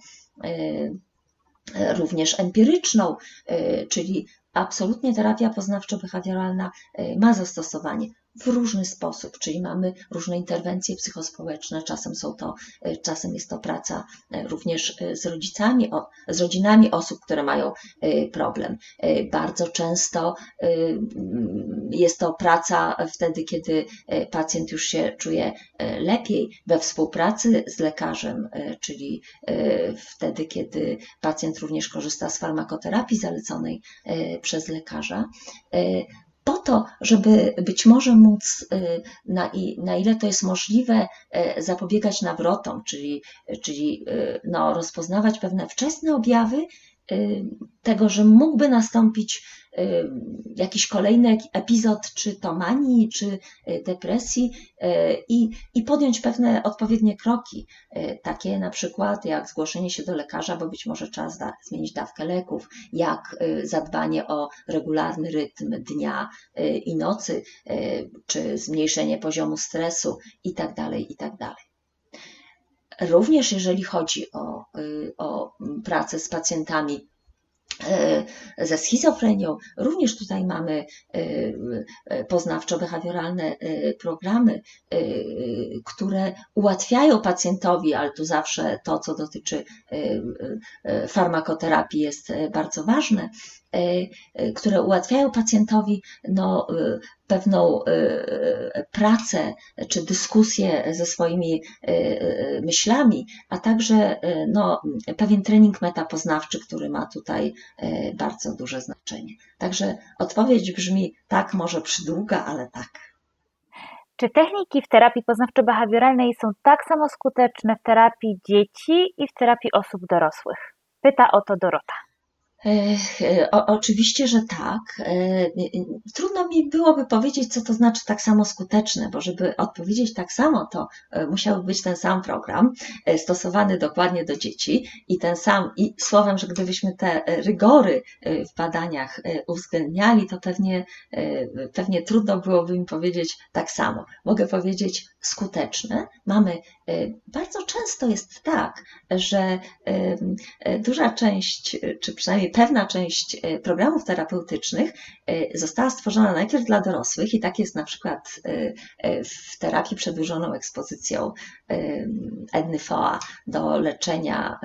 Speaker 2: również empiryczną, e, czyli absolutnie terapia poznawczo-behawioralna e, ma zastosowanie w różny sposób, czyli mamy różne interwencje psychospołeczne, czasem są to, e, czasem jest to praca e, również e, z rodzicami, z rodzinami osób, które mają problem. Bardzo często jest to praca wtedy, kiedy pacjent już się czuje lepiej we współpracy z lekarzem, czyli wtedy, kiedy pacjent również korzysta z farmakoterapii zaleconej przez lekarza po to, żeby być może móc, y, na, na ile to jest możliwe, y, zapobiegać nawrotom, czyli, czyli y, no, rozpoznawać pewne wczesne objawy tego, że mógłby nastąpić Y, jakiś kolejny epizod, czy to manii, czy y, depresji y, i, i podjąć pewne odpowiednie kroki, takie na przykład jak zgłoszenie się do lekarza, bo być może czas da, zmienić dawkę leków, jak zadbanie o regularny rytm dnia i nocy, czy zmniejszenie poziomu stresu itd., tak itd. Również jeżeli chodzi o, o pracę z pacjentami E, ze schizofrenią. Również tutaj mamy e, poznawczo-behawioralne programy, które ułatwiają pacjentowi, ale tu zawsze to, co dotyczy farmakoterapii jest bardzo ważne, które ułatwiają pacjentowi no, pewną pracę czy dyskusję ze swoimi myślami, a także no, pewien trening metapoznawczy, który ma tutaj bardzo duże znaczenie. Także odpowiedź brzmi tak, może przydługa, ale tak.
Speaker 1: Czy techniki w terapii poznawczo-behawioralnej są tak samo skuteczne w terapii dzieci i w terapii osób dorosłych? Pyta o to Dorota.
Speaker 2: E, o, oczywiście, że tak. E, trudno mi byłoby powiedzieć, co to znaczy tak samo skuteczne, bo żeby odpowiedzieć tak samo, to e, musiałby być ten sam program, stosowany dokładnie do dzieci i ten sam, i słowem, że gdybyśmy te rygory w badaniach uwzględniali, to pewnie, pewnie trudno byłoby mi powiedzieć tak samo. Mogę powiedzieć skuteczne. Mamy bardzo często jest tak, że duża część, czy przynajmniej pewna część programów terapeutycznych została stworzona najpierw dla dorosłych i tak jest na przykład w terapii przedłużoną ekspozycją Edny Foa do leczenia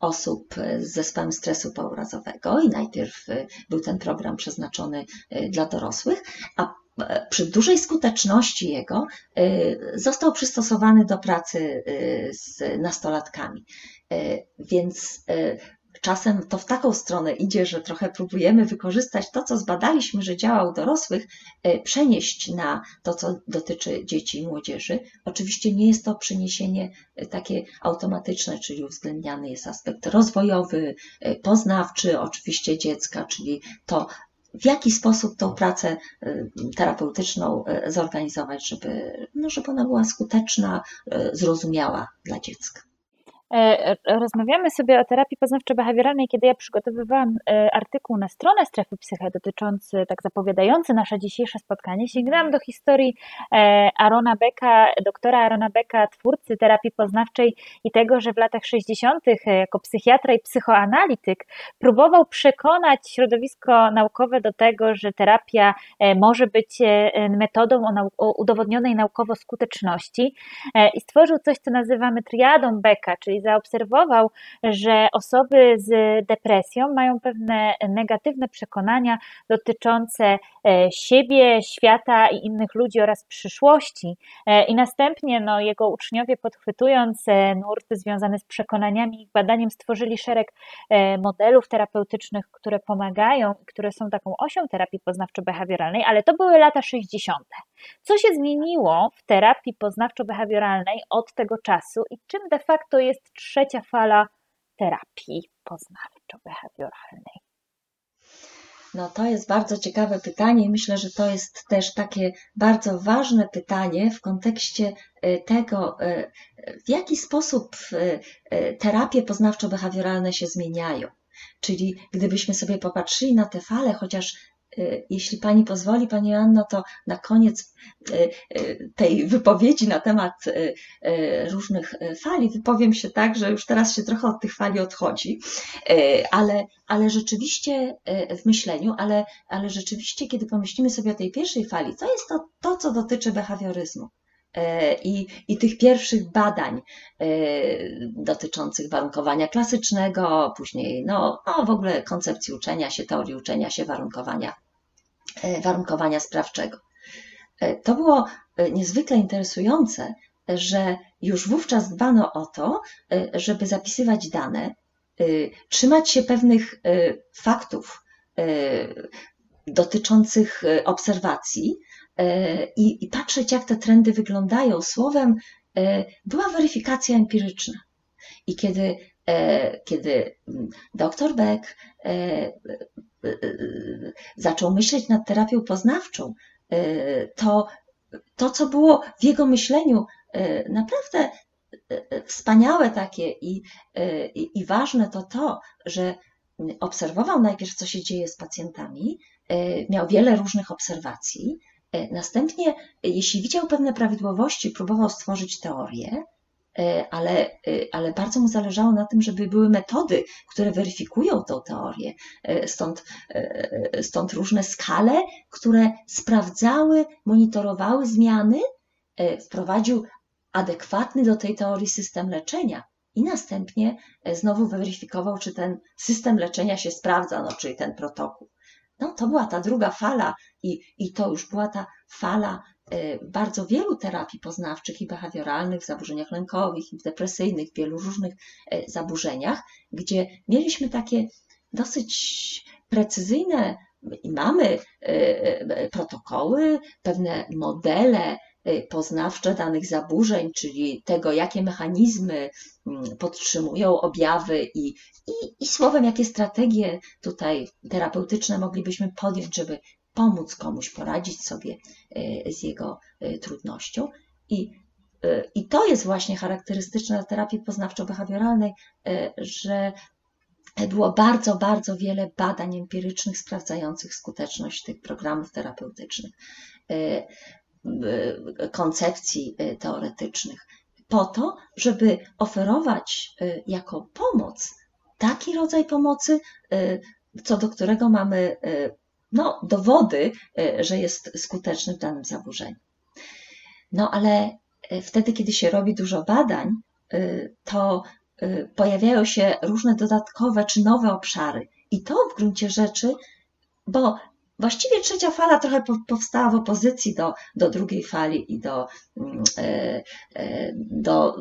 Speaker 2: osób z zespołem stresu pourazowego i najpierw był ten program przeznaczony dla dorosłych, a przy dużej skuteczności jego y, został przystosowany do pracy y, z nastolatkami. Y, więc czasem to w taką stronę idzie, że trochę próbujemy wykorzystać to, co zbadaliśmy, że działa u dorosłych, przenieść na to, co dotyczy dzieci i młodzieży. Oczywiście nie jest to przeniesienie takie automatyczne, czyli uwzględniany jest aspekt rozwojowy, poznawczy oczywiście dziecka, czyli to, w jaki sposób tą pracę y, terapeutyczną y, zorganizować, żeby, no, żeby ona była skuteczna, y, zrozumiała dla dziecka.
Speaker 1: E, rozmawiamy sobie o terapii poznawczo-behawioralnej, kiedy ja przygotowywałam e, artykuł na stronę Strefy Psyche dotyczący, tak zapowiadający nasze dzisiejsze spotkanie. Sięgnęłam do historii e, Arona Becka, doktora Arona Becka, twórcy terapii poznawczej i tego, że w latach 60. jako psychiatra i psychoanalityk próbował przekonać środowisko naukowe do tego, że terapia może być metodą o udowodnionej naukowo skuteczności i stworzył coś, co nazywamy triadą Becka, czyli zaobserwował, że osoby z depresją mają pewne negatywne przekonania dotyczące e, siebie, świata i innych ludzi oraz przyszłości. E, I następnie no, jego uczniowie, podchwytując e, nurt związany z przekonaniami i badaniem, stworzyli szereg modelów terapeutycznych, które pomagają, które są taką osią terapii poznawczo-behawioralnej, ale to były lata 60. Co się zmieniło w terapii poznawczo-behawioralnej od tego czasu i czym de facto jest trzecia fala terapii poznawczo-behawioralnej?
Speaker 2: No to jest bardzo ciekawe pytanie i myślę, że to jest też takie bardzo ważne pytanie w kontekście e, tego, e, w jaki sposób e, terapie poznawczo-behawioralne się zmieniają. Czyli gdybyśmy sobie popatrzyli na te fale, chociaż Y, jeśli Pani pozwoli, Pani Anno, to na koniec y, y, tej wypowiedzi na temat różnych fali wypowiem się tak, że już teraz się trochę od tych fali odchodzi, ale, ale rzeczywiście w myśleniu, ale, ale rzeczywiście, kiedy pomyślimy sobie o tej pierwszej fali, to jest to, to co dotyczy behawioryzmu. I, i tych pierwszych badań dotyczących warunkowania klasycznego, później no, no w ogóle koncepcji uczenia się, teorii uczenia się, warunkowania warunkowania sprawczego. E, to było e, niezwykle interesujące, że już wówczas dbano o to, żeby zapisywać dane, trzymać się pewnych faktów dotyczących obserwacji i patrzeć, jak te trendy wyglądają. Słowem, była weryfikacja empiryczna. I kiedy, kiedy dr Beck Y, y, y, zaczął myśleć nad terapią poznawczą, to to, co było w jego myśleniu naprawdę wspaniałe takie i, i, i ważne, to to, że obserwował najpierw, co się dzieje z pacjentami, miał wiele różnych obserwacji. Następnie, jeśli widział pewne prawidłowości, próbował stworzyć teorię, E, ale, e, ale bardzo mu zależało na tym, żeby były metody, które weryfikują tą teorię. E, stąd, stąd różne skale, które sprawdzały, monitorowały zmiany, wprowadził adekwatny do tej teorii system leczenia. I następnie znowu weryfikował, czy ten system leczenia się sprawdza, no, czyli ten protokół. No, to była ta druga fala, i, i to już była ta fala bardzo wielu terapii poznawczych i behawioralnych, w zaburzeniach lękowych, i depresyjnych, w wielu różnych y, zaburzeniach, gdzie mieliśmy takie dosyć precyzyjne i mamy y, protokoły, pewne modele poznawcze danych zaburzeń, czyli tego, jakie mechanizmy mm, podtrzymują objawy i, i, i słowem, jakie strategie tutaj terapeutyczne moglibyśmy podjąć, żeby pomóc komuś poradzić sobie e, z jego e, trudnością. I, e, i to jest właśnie charakterystyczne dla terapii poznawczo-behawioralnej, że było bardzo, bardzo wiele badań empirycznych sprawdzających skuteczność tych programów terapeutycznych, koncepcji teoretycznych. po to, żeby oferować jako pomoc taki rodzaj pomocy, co do którego mamy no, dowody, że jest skuteczny w danym zaburzeniu. No ale wtedy, kiedy się robi dużo badań, to pojawiają się różne dodatkowe czy nowe obszary. I to w gruncie rzeczy, bo Właściwie trzecia fala trochę powstała w opozycji do, do drugiej fali i do, mm, e, e, do,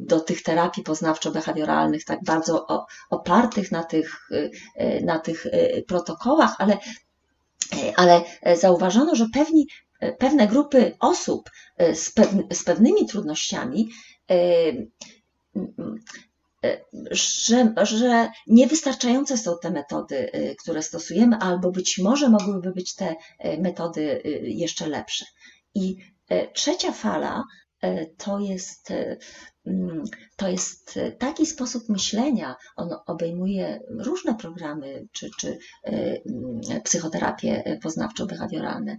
Speaker 2: do tych terapii poznawczo-behawioralnych, tak bardzo opartych na tych, na tych protokołach, ale, ale zauważono, że pewni, pewne grupy osób z, z pewnymi trudnościami że, że niewystarczające są te metody, które stosujemy, albo być może mogłyby być te metody jeszcze lepsze. I trzecia fala to jest, mm, to jest taki sposób myślenia, on obejmuje różne programy czy, czy mm, psychoterapie poznawczo-behawioralne,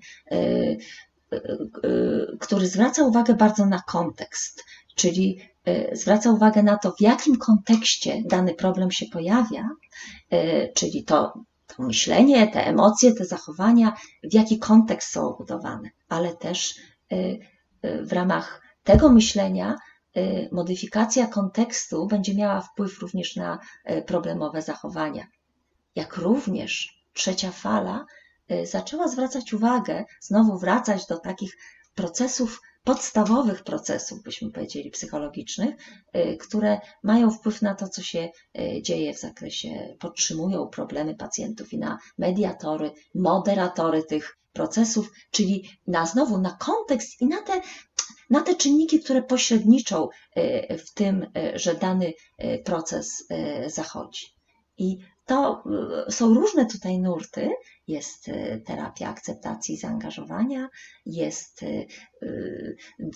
Speaker 2: który zwraca uwagę bardzo na kontekst, czyli E, zwraca uwagę na to, w jakim kontekście dany problem się pojawia, e, czyli to, to myślenie, te emocje, te zachowania, w jaki kontekst są budowane, ale też e, w ramach tego myślenia modyfikacja kontekstu będzie miała wpływ również na problemowe zachowania. Jak również trzecia fala zaczęła zwracać uwagę, znowu wracać do takich procesów podstawowych procesów, byśmy powiedzieli, psychologicznych, y, które mają wpływ na to, co się y, dzieje w zakresie, podtrzymują problemy pacjentów i na mediatory, moderatory tych procesów, czyli na znowu na kontekst i na te, na te czynniki, które pośredniczą y, w tym, że dany proces zachodzi. I to są różne tutaj nurty. Jest terapia akceptacji zaangażowania, jest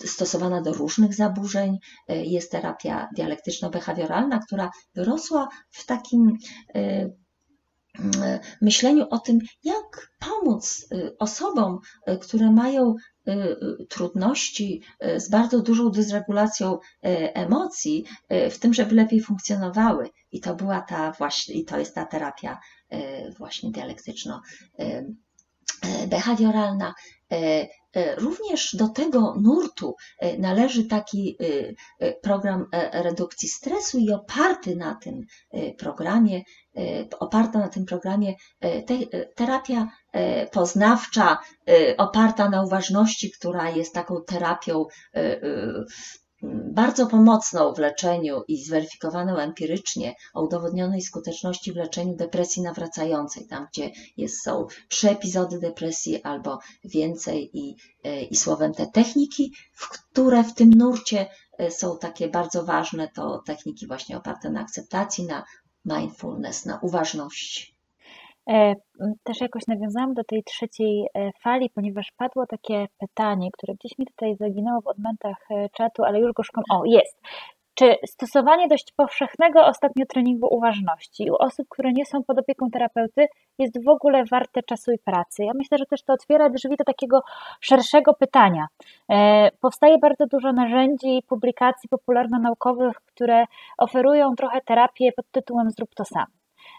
Speaker 2: stosowana do różnych zaburzeń, jest terapia dialektyczno-behawioralna, która wyrosła w takim myśleniu o tym, jak pomóc osobom, które mają trudności z bardzo dużą dysregulacją emocji, w tym, żeby lepiej funkcjonowały. I to była ta właśnie, i to jest ta terapia e, właśnie dialektyczno-behawioralna. E, e, również do tego nurtu należy taki program redukcji stresu i oparty na tym programie, oparta na tym programie terapia poznawcza, oparta na uważności, która jest taką terapią bardzo pomocną w leczeniu i zweryfikowaną empirycznie o udowodnionej skuteczności w leczeniu depresji nawracającej, tam gdzie jest, są trzy epizody depresji albo więcej i, e, i słowem te techniki, w które w tym nurcie e, są takie bardzo ważne, to techniki właśnie oparte na akceptacji, na mindfulness, na uważności.
Speaker 1: E, też jakoś nawiązałam do tej trzeciej e, fali, ponieważ padło takie pytanie, które gdzieś mi tutaj zaginęło w odmętach e, czatu, ale już go szukam. O, jest. Czy stosowanie dość powszechnego ostatnio treningu uważności u osób, które nie są pod opieką terapeuty, jest w ogóle warte czasu i pracy? Ja myślę, że też to otwiera drzwi do takiego szerszego pytania. Powstaje bardzo dużo narzędzi, publikacji popularno-naukowych, które oferują trochę terapię pod tytułem Zrób to sam.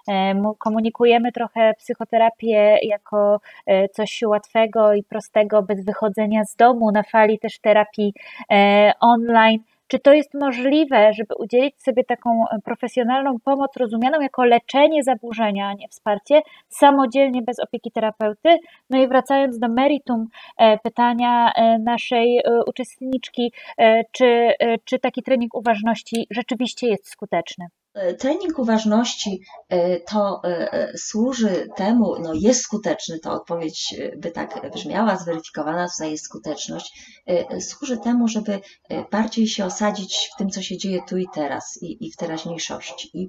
Speaker 1: E, komunikujemy trochę psychoterapię jako e, coś łatwego i prostego, bez wychodzenia z domu, na fali też terapii e, online. Czy to jest możliwe, żeby udzielić sobie taką profesjonalną pomoc, rozumianą jako leczenie zaburzenia, a nie wsparcie, samodzielnie, bez opieki terapeuty? No i wracając do meritum pytania naszej uczestniczki, czy, czy taki trening uważności rzeczywiście jest skuteczny?
Speaker 2: Trening uważności e, to e, służy temu, no jest skuteczny, to odpowiedź by tak brzmiała, zweryfikowana tutaj jest skuteczność, e, służy temu, żeby bardziej się osadzić w tym, co się dzieje tu i teraz i, i w teraźniejszości. I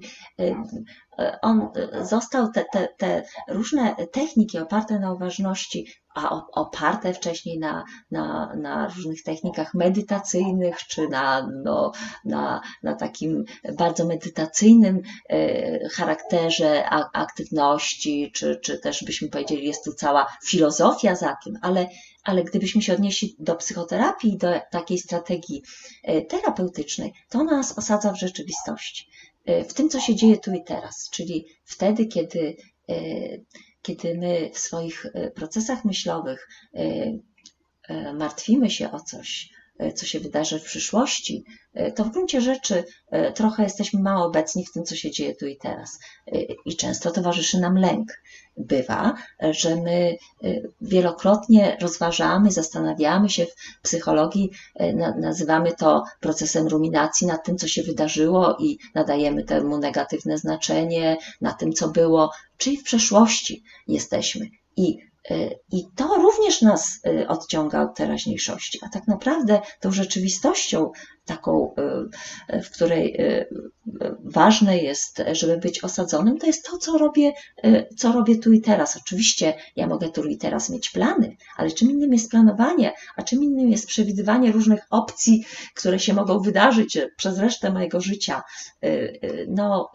Speaker 2: on został, te, te, te różne techniki oparte na uważności a oparte wcześniej na, na, na różnych technikach medytacyjnych, czy na, no, na, na takim bardzo medytacyjnym e, charakterze aktywności, czy, czy też byśmy powiedzieli, jest tu cała filozofia za tym, ale, ale gdybyśmy się odnieśli do psychoterapii, do takiej strategii terapeutycznej, to nas osadza w rzeczywistości, w tym, co się dzieje tu i teraz, czyli wtedy, kiedy, kiedy my w swoich procesach myślowych martwimy się o coś, E, co się wydarzy w przyszłości, e, to w gruncie rzeczy e, trochę jesteśmy mało obecni w tym, co się dzieje tu i teraz. I często towarzyszy nam lęk. Bywa, że my wielokrotnie rozważamy, zastanawiamy się w psychologii, nazywamy to procesem ruminacji nad tym, co się wydarzyło i nadajemy temu negatywne znaczenie, na tym, co było, czyli w przeszłości jesteśmy. I I to również nas y, odciąga od teraźniejszości, a tak naprawdę tą rzeczywistością, taką, y, w której ważne jest, żeby być osadzonym, to jest to, co robię, co robię tu i teraz. Oczywiście ja mogę tu i teraz mieć plany, ale czym innym jest planowanie, a czym innym jest przewidywanie różnych opcji, które się mogą wydarzyć przez resztę mojego życia. No,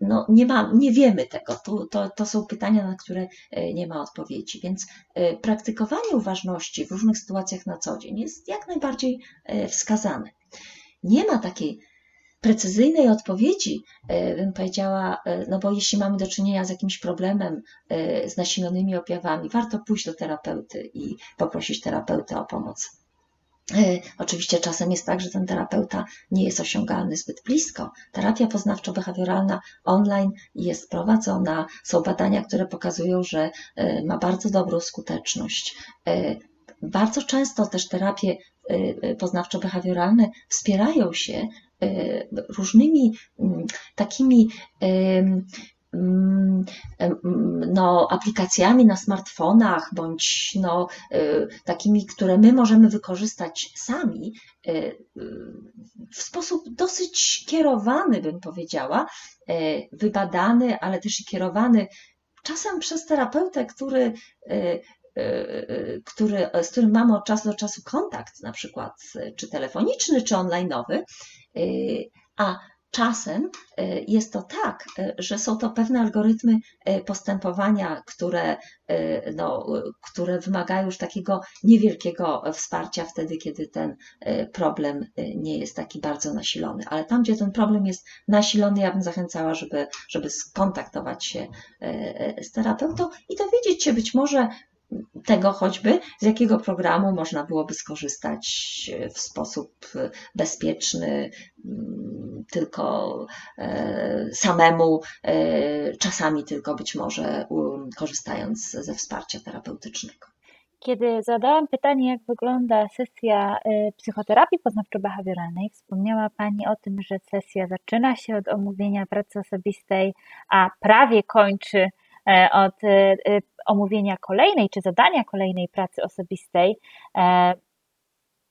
Speaker 2: no nie, ma, nie wiemy tego. To, to, to są pytania, na które e, nie ma odpowiedzi. Więc e, praktykowanie uważności w różnych sytuacjach na co dzień jest jak najbardziej e, wskazane. Nie ma takiej precyzyjnej odpowiedzi, bym powiedziała, no bo jeśli mamy do czynienia z jakimś problemem, z nasilonymi objawami, warto pójść do terapeuty i poprosić terapeutę o pomoc. E, oczywiście czasem jest tak, że ten terapeuta nie jest osiągalny zbyt blisko. Terapia poznawczo-behawioralna online jest prowadzona, są badania, które pokazują, że e, ma bardzo dobrą skuteczność. E, bardzo często też terapie poznawczo-behawioralne wspierają się różnymi mm, takimi no, aplikacjami na smartfonach, bądź no, y, takimi, które my możemy wykorzystać sami, y, y, w sposób dosyć kierowany, bym powiedziała, wybadany, ale też i kierowany czasem przez terapeutę, który który, z którym mamy od czasu do czasu kontakt, na przykład czy telefoniczny, czy onlineowy, a Czasem e, jest to tak, e, że są to pewne algorytmy e, postępowania, które, no, które wymagają już takiego niewielkiego wsparcia wtedy, kiedy ten problem nie jest taki bardzo nasilony. Ale tam, gdzie ten problem jest nasilony, ja bym zachęcała, żeby, żeby skontaktować się z terapeutą i dowiedzieć się być może, tego choćby, z jakiego programu można byłoby skorzystać w sposób bezpieczny, mm, tylko e, samemu, e, czasami tylko być może korzystając ze wsparcia terapeutycznego.
Speaker 1: Kiedy zadałam pytanie, jak wygląda sesja e, psychoterapii poznawczo-behawioralnej, wspomniała Pani o tym, że sesja zaczyna się od omówienia pracy osobistej, a prawie kończy E, od e, e, omówienia kolejnej czy zadania kolejnej pracy osobistej,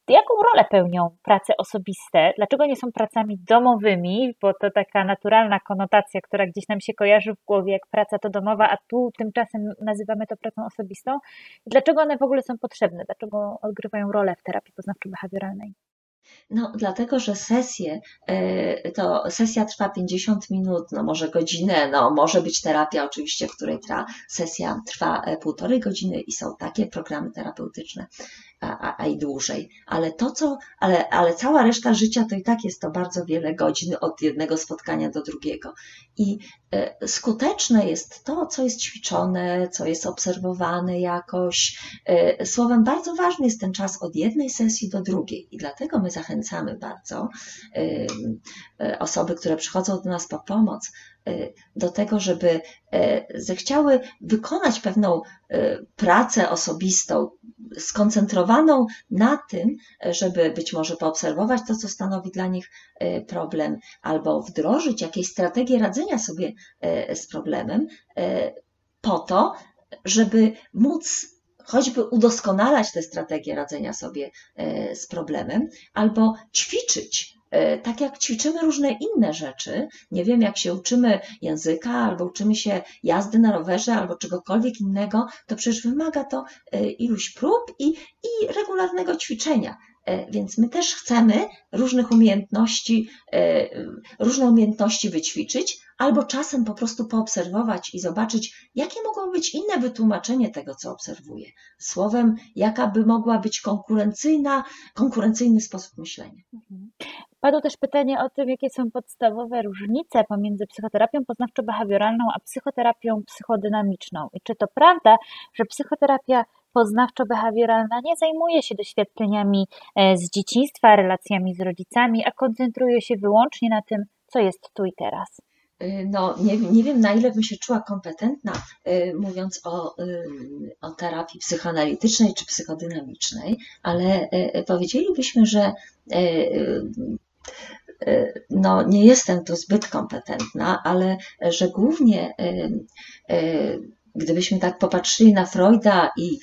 Speaker 1: jaką rolę pełnią prace osobiste? Dlaczego nie są pracami domowymi? Bo to taka naturalna konotacja, która gdzieś nam się kojarzy w głowie, jak praca to domowa, a tu tymczasem nazywamy to pracą osobistą. Dlaczego one w ogóle są potrzebne? Dlaczego odgrywają rolę w terapii poznawczo-behawioralnej?
Speaker 2: No, dlatego, że sesje, e, to sesja trwa 50 minut, no może godzinę, no może być terapia oczywiście, w której trwa, sesja trwa e, półtorej godziny i są takie programy terapeutyczne, a, a, i dłużej. Ale to, co, ale, ale cała reszta życia to i tak jest to bardzo wiele godzin od jednego spotkania do drugiego. I e, skuteczne jest to, co jest ćwiczone, co jest obserwowane jakoś. E, słowem, bardzo ważny jest ten czas od jednej sesji do drugiej. I dlatego my zachęcamy bardzo e, osoby, które przychodzą do nas po pomoc, do tego, żeby zechciały wykonać pewną pracę osobistą, skoncentrowaną na tym, żeby być może poobserwować to, co stanowi dla nich problem, albo wdrożyć jakieś strategie radzenia sobie z problemem, po to, żeby móc choćby udoskonalać te strategie radzenia sobie z problemem, albo ćwiczyć tak jak ćwiczymy różne inne rzeczy, nie wiem, jak się uczymy języka, albo uczymy się jazdy na rowerze, albo czegokolwiek innego, to przecież wymaga to e, iluś prób i, i regularnego ćwiczenia. Więc my też chcemy różnych umiejętności, różne umiejętności wyćwiczyć, albo czasem po prostu poobserwować i zobaczyć, jakie mogło być inne wytłumaczenie tego, co obserwuję. Słowem, jaka by mogła być konkurencyjna, konkurencyjny sposób myślenia.
Speaker 1: Padło też pytanie o tym, jakie są podstawowe różnice pomiędzy psychoterapią poznawczo-behawioralną a psychoterapią psychodynamiczną. I czy to prawda, że psychoterapia poznawczo-behawioralna nie zajmuje się doświadczeniami e, z dzieciństwa, relacjami z rodzicami, a koncentruje się wyłącznie na tym, co jest tu i teraz?
Speaker 2: Y, no, nie, nie wiem, na ile bym się czuła kompetentna, y, mówiąc o, y, o terapii psychoanalitycznej czy psychodynamicznej, ale powiedzielibyśmy, że no, nie jestem tu zbyt kompetentna, ale że głównie gdybyśmy tak popatrzyli na Freuda i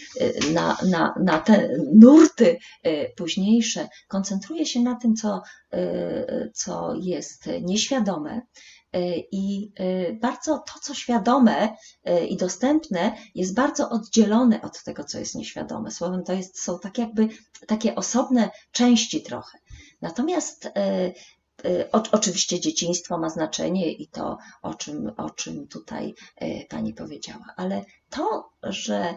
Speaker 2: na, na, na te nurty późniejsze, koncentruje się na tym, co, co jest nieświadome, I bardzo to, co świadome i dostępne, jest bardzo oddzielone od tego, co jest nieświadome. Słowem, to jest, są tak jakby takie osobne części trochę. Natomiast o, oczywiście dzieciństwo ma znaczenie i to, o czym, o czym tutaj Pani powiedziała, ale to, że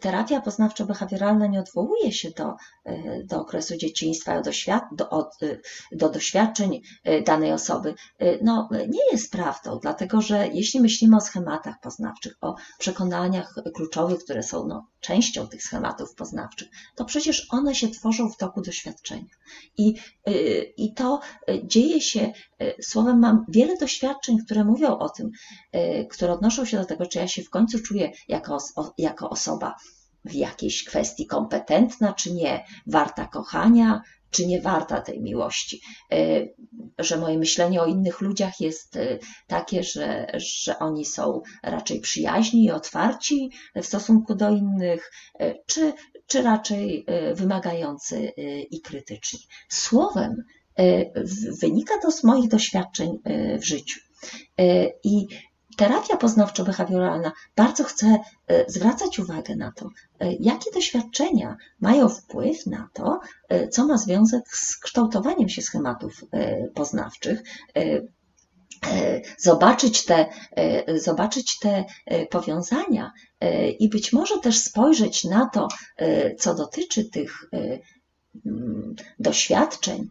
Speaker 2: terapia poznawczo-behawioralna nie odwołuje się do, do okresu dzieciństwa, do, świat, do, do doświadczeń danej osoby, no, nie jest prawdą, dlatego że jeśli myślimy o schematach poznawczych, o przekonaniach kluczowych, które są no, częścią tych schematów poznawczych, to przecież one się tworzą w toku doświadczenia. I, i to dzieje się, słowem, mam wiele doświadczeń, które mówią o tym, które odnoszą się do tego, czy ja się w końcu czuję jako, jako osoba w jakiejś kwestii kompetentna, czy nie, warta kochania, czy nie warta tej miłości. E, że moje myślenie o innych ludziach jest e, takie, że, że oni są raczej przyjaźni i otwarci w stosunku do innych, e, czy, czy raczej wymagający i krytyczni. Słowem, wynika to z moich doświadczeń w życiu. I terapia poznawczo-behawioralna bardzo chce e, zwracać uwagę na to, e, jakie doświadczenia mają wpływ na to, e, co ma związek z kształtowaniem się schematów poznawczych, zobaczyć te, zobaczyć te powiązania i być może też spojrzeć na to, co dotyczy tych doświadczeń,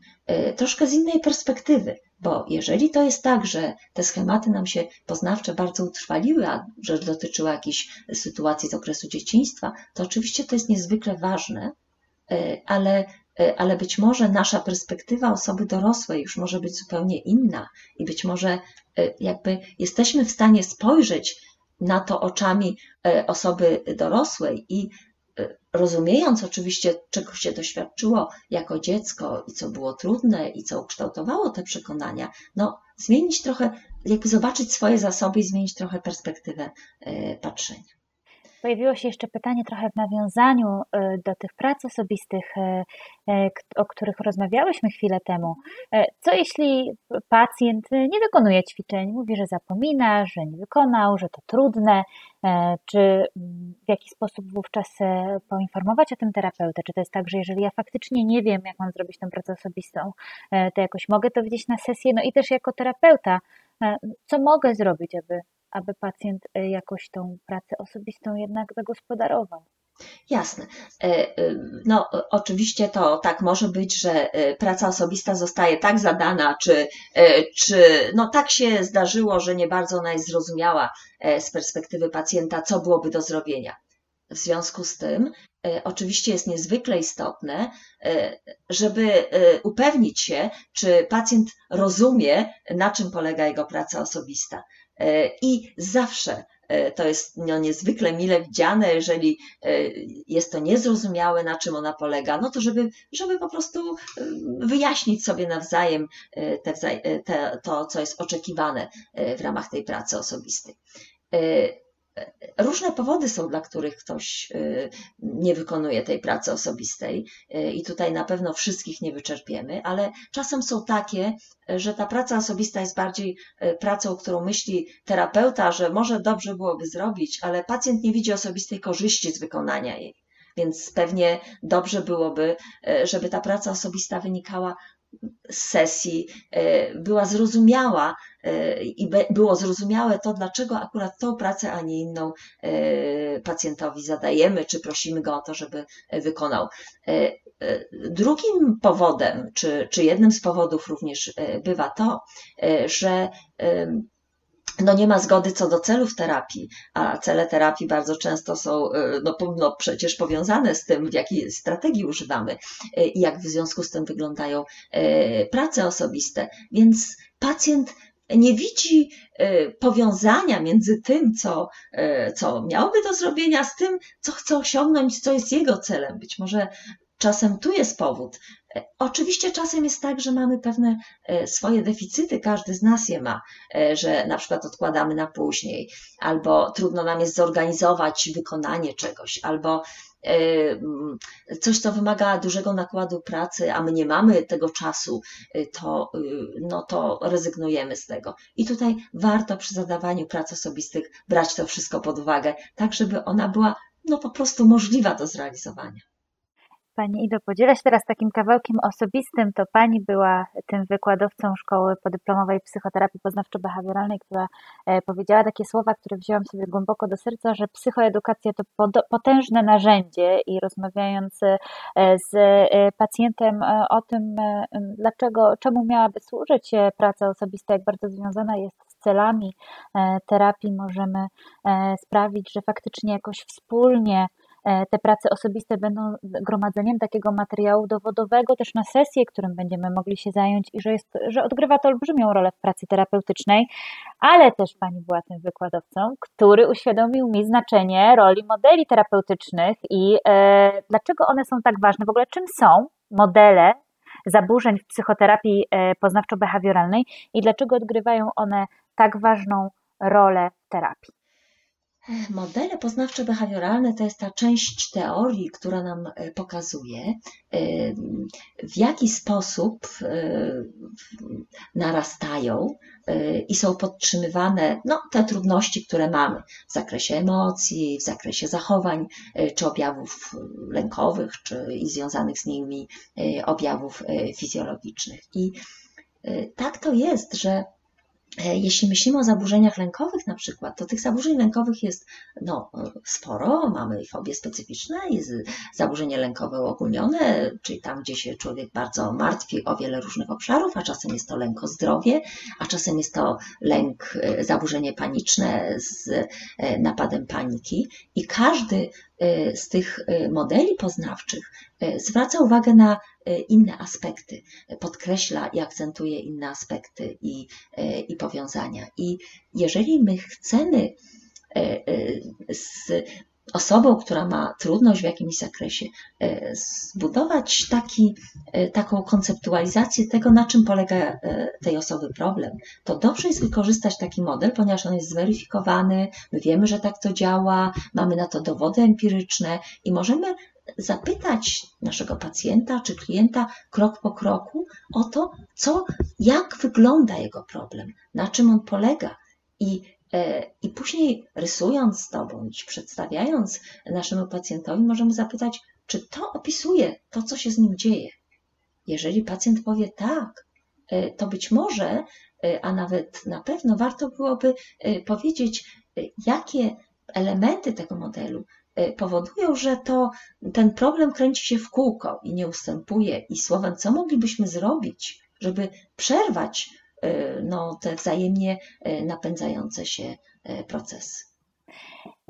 Speaker 2: troszkę z innej perspektywy. Bo jeżeli to jest tak, że te schematy nam się poznawcze bardzo utrwaliły, a że dotyczyły jakiejś sytuacji z okresu dzieciństwa, to oczywiście to jest niezwykle ważne, e, ale, e, ale być może nasza perspektywa osoby dorosłej już może być zupełnie inna i być może jakby jesteśmy w stanie spojrzeć na to oczami osoby dorosłej i rozumiejąc oczywiście, czego się doświadczyło jako dziecko i co było trudne i co ukształtowało te przekonania, no zmienić trochę, jakby zobaczyć swoje zasoby i zmienić trochę perspektywę e, patrzenia.
Speaker 1: Pojawiło się jeszcze pytanie trochę w nawiązaniu e, do tych prac osobistych, e, o których rozmawiałyśmy chwilę temu. Co jeśli pacjent nie wykonuje ćwiczeń, mówi, że zapomina, że nie wykonał, że to trudne? Czy mm, w jaki sposób wówczas poinformować o tym terapeutę? Czy to jest tak, że jeżeli ja faktycznie nie wiem, jak mam zrobić tę pracę osobistą, to jakoś mogę to widzieć na sesję? No i też jako terapeuta, co mogę zrobić, aby aby pacjent e, jakoś tą pracę osobistą jednak zagospodarował.
Speaker 2: Jasne. E, e, no, oczywiście to tak może być, że praca osobista zostaje tak zadana, czy, czy no tak się zdarzyło, że nie bardzo ona jest zrozumiała z perspektywy pacjenta, co byłoby do zrobienia. W związku z tym, oczywiście jest niezwykle istotne, żeby upewnić się, czy pacjent rozumie, na czym polega jego praca osobista. E, I zawsze e, to jest no, niezwykle mile widziane, jeżeli e, jest to niezrozumiałe, na czym ona polega, no to żeby, żeby po prostu wyjaśnić sobie nawzajem te, te, to, co jest oczekiwane w ramach tej pracy osobistej. Różne powody są, dla których ktoś y, nie wykonuje tej pracy osobistej, y, i tutaj na pewno wszystkich nie wyczerpiemy, ale czasem są takie, że ta praca osobista jest bardziej y, pracą, którą myśli terapeuta, że może dobrze byłoby zrobić, ale pacjent nie widzi osobistej korzyści z wykonania jej. Więc pewnie dobrze byłoby, żeby ta praca osobista wynikała sesji, była zrozumiała i było zrozumiałe to, dlaczego akurat tą pracę, a nie inną pacjentowi zadajemy, czy prosimy go o to, żeby wykonał. Drugim powodem, czy, czy jednym z powodów również bywa to, że no nie ma zgody co do celów terapii, a cele terapii bardzo często są no, no, przecież powiązane z tym, w jakiej strategii używamy i jak w związku z tym wyglądają prace osobiste. Więc pacjent nie widzi powiązania między tym, co, co miałby do zrobienia, z tym, co chce osiągnąć, co jest jego celem. Być może czasem tu jest powód, Oczywiście czasem jest tak, że mamy pewne e, swoje deficyty, każdy z nas je ma, e, że na przykład odkładamy na później, albo trudno nam jest zorganizować wykonanie czegoś, albo e, coś, co wymaga dużego nakładu pracy, a my nie mamy tego czasu, to, no to rezygnujemy z tego. I tutaj warto przy zadawaniu prac osobistych brać to wszystko pod uwagę, tak żeby ona była no po prostu możliwa do zrealizowania.
Speaker 1: Pani Ido, podzielę się teraz takim kawałkiem osobistym. To Pani była tym wykładowcą szkoły podyplomowej psychoterapii poznawczo-behawioralnej, która e, powiedziała takie słowa, które wzięłam sobie głęboko do serca, że psychoedukacja to potężne narzędzie i rozmawiając e, z e, pacjentem o tym, dlaczego, czemu miałaby służyć praca osobista, jak bardzo związana jest z celami terapii, możemy sprawić, że faktycznie jakoś wspólnie te prace osobiste będą gromadzeniem takiego materiału dowodowego też na sesję, którym będziemy mogli się zająć i że, jest, że odgrywa to olbrzymią rolę w pracy terapeutycznej, ale też Pani była tym wykładowcą, który uświadomił mi znaczenie roli modeli terapeutycznych i e, dlaczego one są tak ważne, w ogóle czym są modele zaburzeń w psychoterapii e, poznawczo-behawioralnej i dlaczego odgrywają one tak ważną rolę w terapii.
Speaker 2: Modele poznawczo-behawioralne to jest ta część teorii, która nam e, pokazuje, e, w jaki sposób e, narastają i są podtrzymywane no, te trudności, które mamy w zakresie emocji, w zakresie zachowań, czy objawów lękowych, czy i związanych z nimi objawów fizjologicznych. I tak to jest, że jeśli myślimy o zaburzeniach lękowych na przykład, to tych zaburzeń lękowych jest no, sporo. Mamy fobie specyficzne, jest zaburzenie lękowe uogólnione, czyli tam, gdzie się człowiek bardzo martwi o wiele różnych obszarów, a czasem jest to lęk o zdrowie, a czasem jest to lęk, e, zaburzenie paniczne z e, napadem paniki. I każdy z tych modeli poznawczych zwraca uwagę na inne aspekty, podkreśla i akcentuje inne aspekty i, i powiązania. I jeżeli my chcemy z osobą, która ma trudność w jakimś zakresie, zbudować taki, taką konceptualizację tego, na czym polega tej osoby problem, to dobrze jest wykorzystać taki model, ponieważ on jest zweryfikowany, my wiemy, że tak to działa, mamy na to dowody empiryczne i możemy zapytać naszego pacjenta czy klienta krok po kroku o to, co, jak wygląda jego problem, na czym on polega. I, e, i później rysując to bądź przedstawiając naszemu pacjentowi, możemy zapytać, czy to opisuje to, co się z nim dzieje. Jeżeli pacjent powie tak, e, to być może, e, a nawet na pewno warto byłoby powiedzieć, jakie elementy tego modelu powodują, że to ten problem kręci się w kółko i nie ustępuje. I słowem, co moglibyśmy zrobić, żeby przerwać y, no, te wzajemnie y, napędzające się procesy?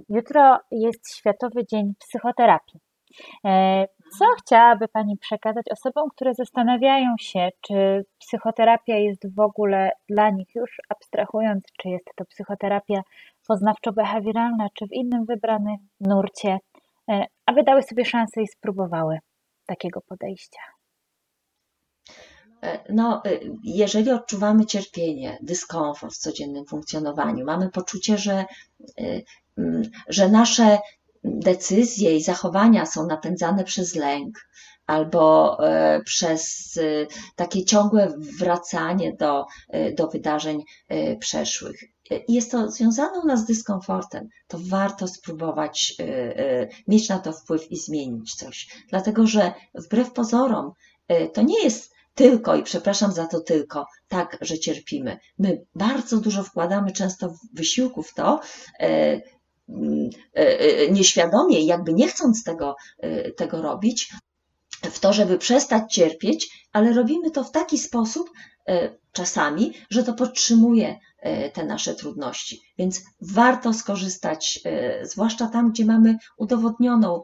Speaker 1: Jutro jest Światowy Dzień Psychoterapii. E, co chciałaby Pani przekazać osobom, które zastanawiają się, czy psychoterapia jest w ogóle dla nich już abstrahując, czy jest to psychoterapia poznawczo-behawioralna, czy w innym wybranym nurcie, e, aby dały sobie szansę i spróbowały takiego podejścia?
Speaker 2: E, no, jeżeli odczuwamy cierpienie, dyskomfort w codziennym funkcjonowaniu, mamy poczucie, że, że nasze decyzje i zachowania są napędzane przez lęk, albo przez takie ciągłe wracanie do, do wydarzeń przeszłych. Jest to związane u nas z dyskomfortem, to warto spróbować mieć na to wpływ i zmienić coś. Dlatego, że wbrew pozorom, to nie jest tylko, i przepraszam za to tylko, tak, że cierpimy. My bardzo dużo wkładamy często wysiłku w to, e, e, nieświadomie, jakby nie chcąc tego, tego robić, w to, żeby przestać cierpieć, ale robimy to w taki sposób czasami, że to podtrzymuje te nasze trudności. Więc warto skorzystać, zwłaszcza tam, gdzie mamy udowodnioną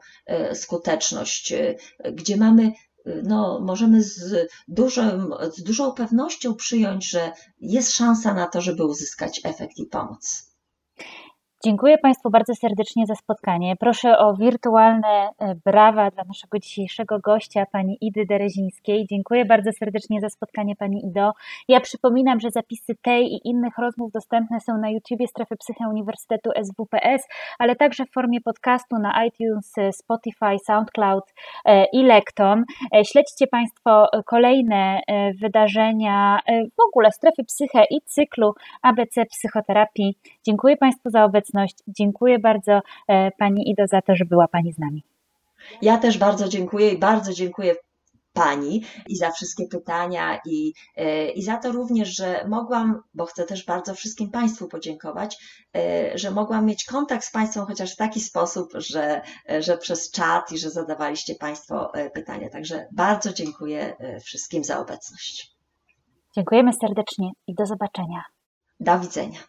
Speaker 2: skuteczność, gdzie mamy no, możemy z, dużym, z dużą pewnością przyjąć, że jest szansa na to, żeby uzyskać efekt i pomoc.
Speaker 1: Dziękuję Państwu bardzo serdecznie za spotkanie. Proszę o wirtualne e, brawa dla naszego dzisiejszego gościa, pani Idy Derezińskiej. Dziękuję bardzo serdecznie za spotkanie, pani Ido. Ja przypominam, że zapisy tej i innych rozmów dostępne są na YouTubie Strefy Psyche Uniwersytetu SWPS, ale także w formie podcastu na iTunes, Spotify, SoundCloud e, i Lekton. E, śledźcie Państwo kolejne wydarzenia w ogóle Strefy Psyche i cyklu ABC Psychoterapii. Dziękuję Państwu za obecność obecność. Dziękuję bardzo e, Pani Ido za to, że była Pani z nami.
Speaker 2: Ja też bardzo dziękuję i bardzo dziękuję Pani i za wszystkie pytania i, e, i za to również, że mogłam, bo chcę też bardzo wszystkim Państwu podziękować, e, że mogłam mieć kontakt z Państwem chociaż w taki sposób, że, że przez czat i że zadawaliście Państwo pytania. Także bardzo dziękuję wszystkim za obecność.
Speaker 1: Dziękujemy serdecznie i do zobaczenia.
Speaker 2: Do widzenia.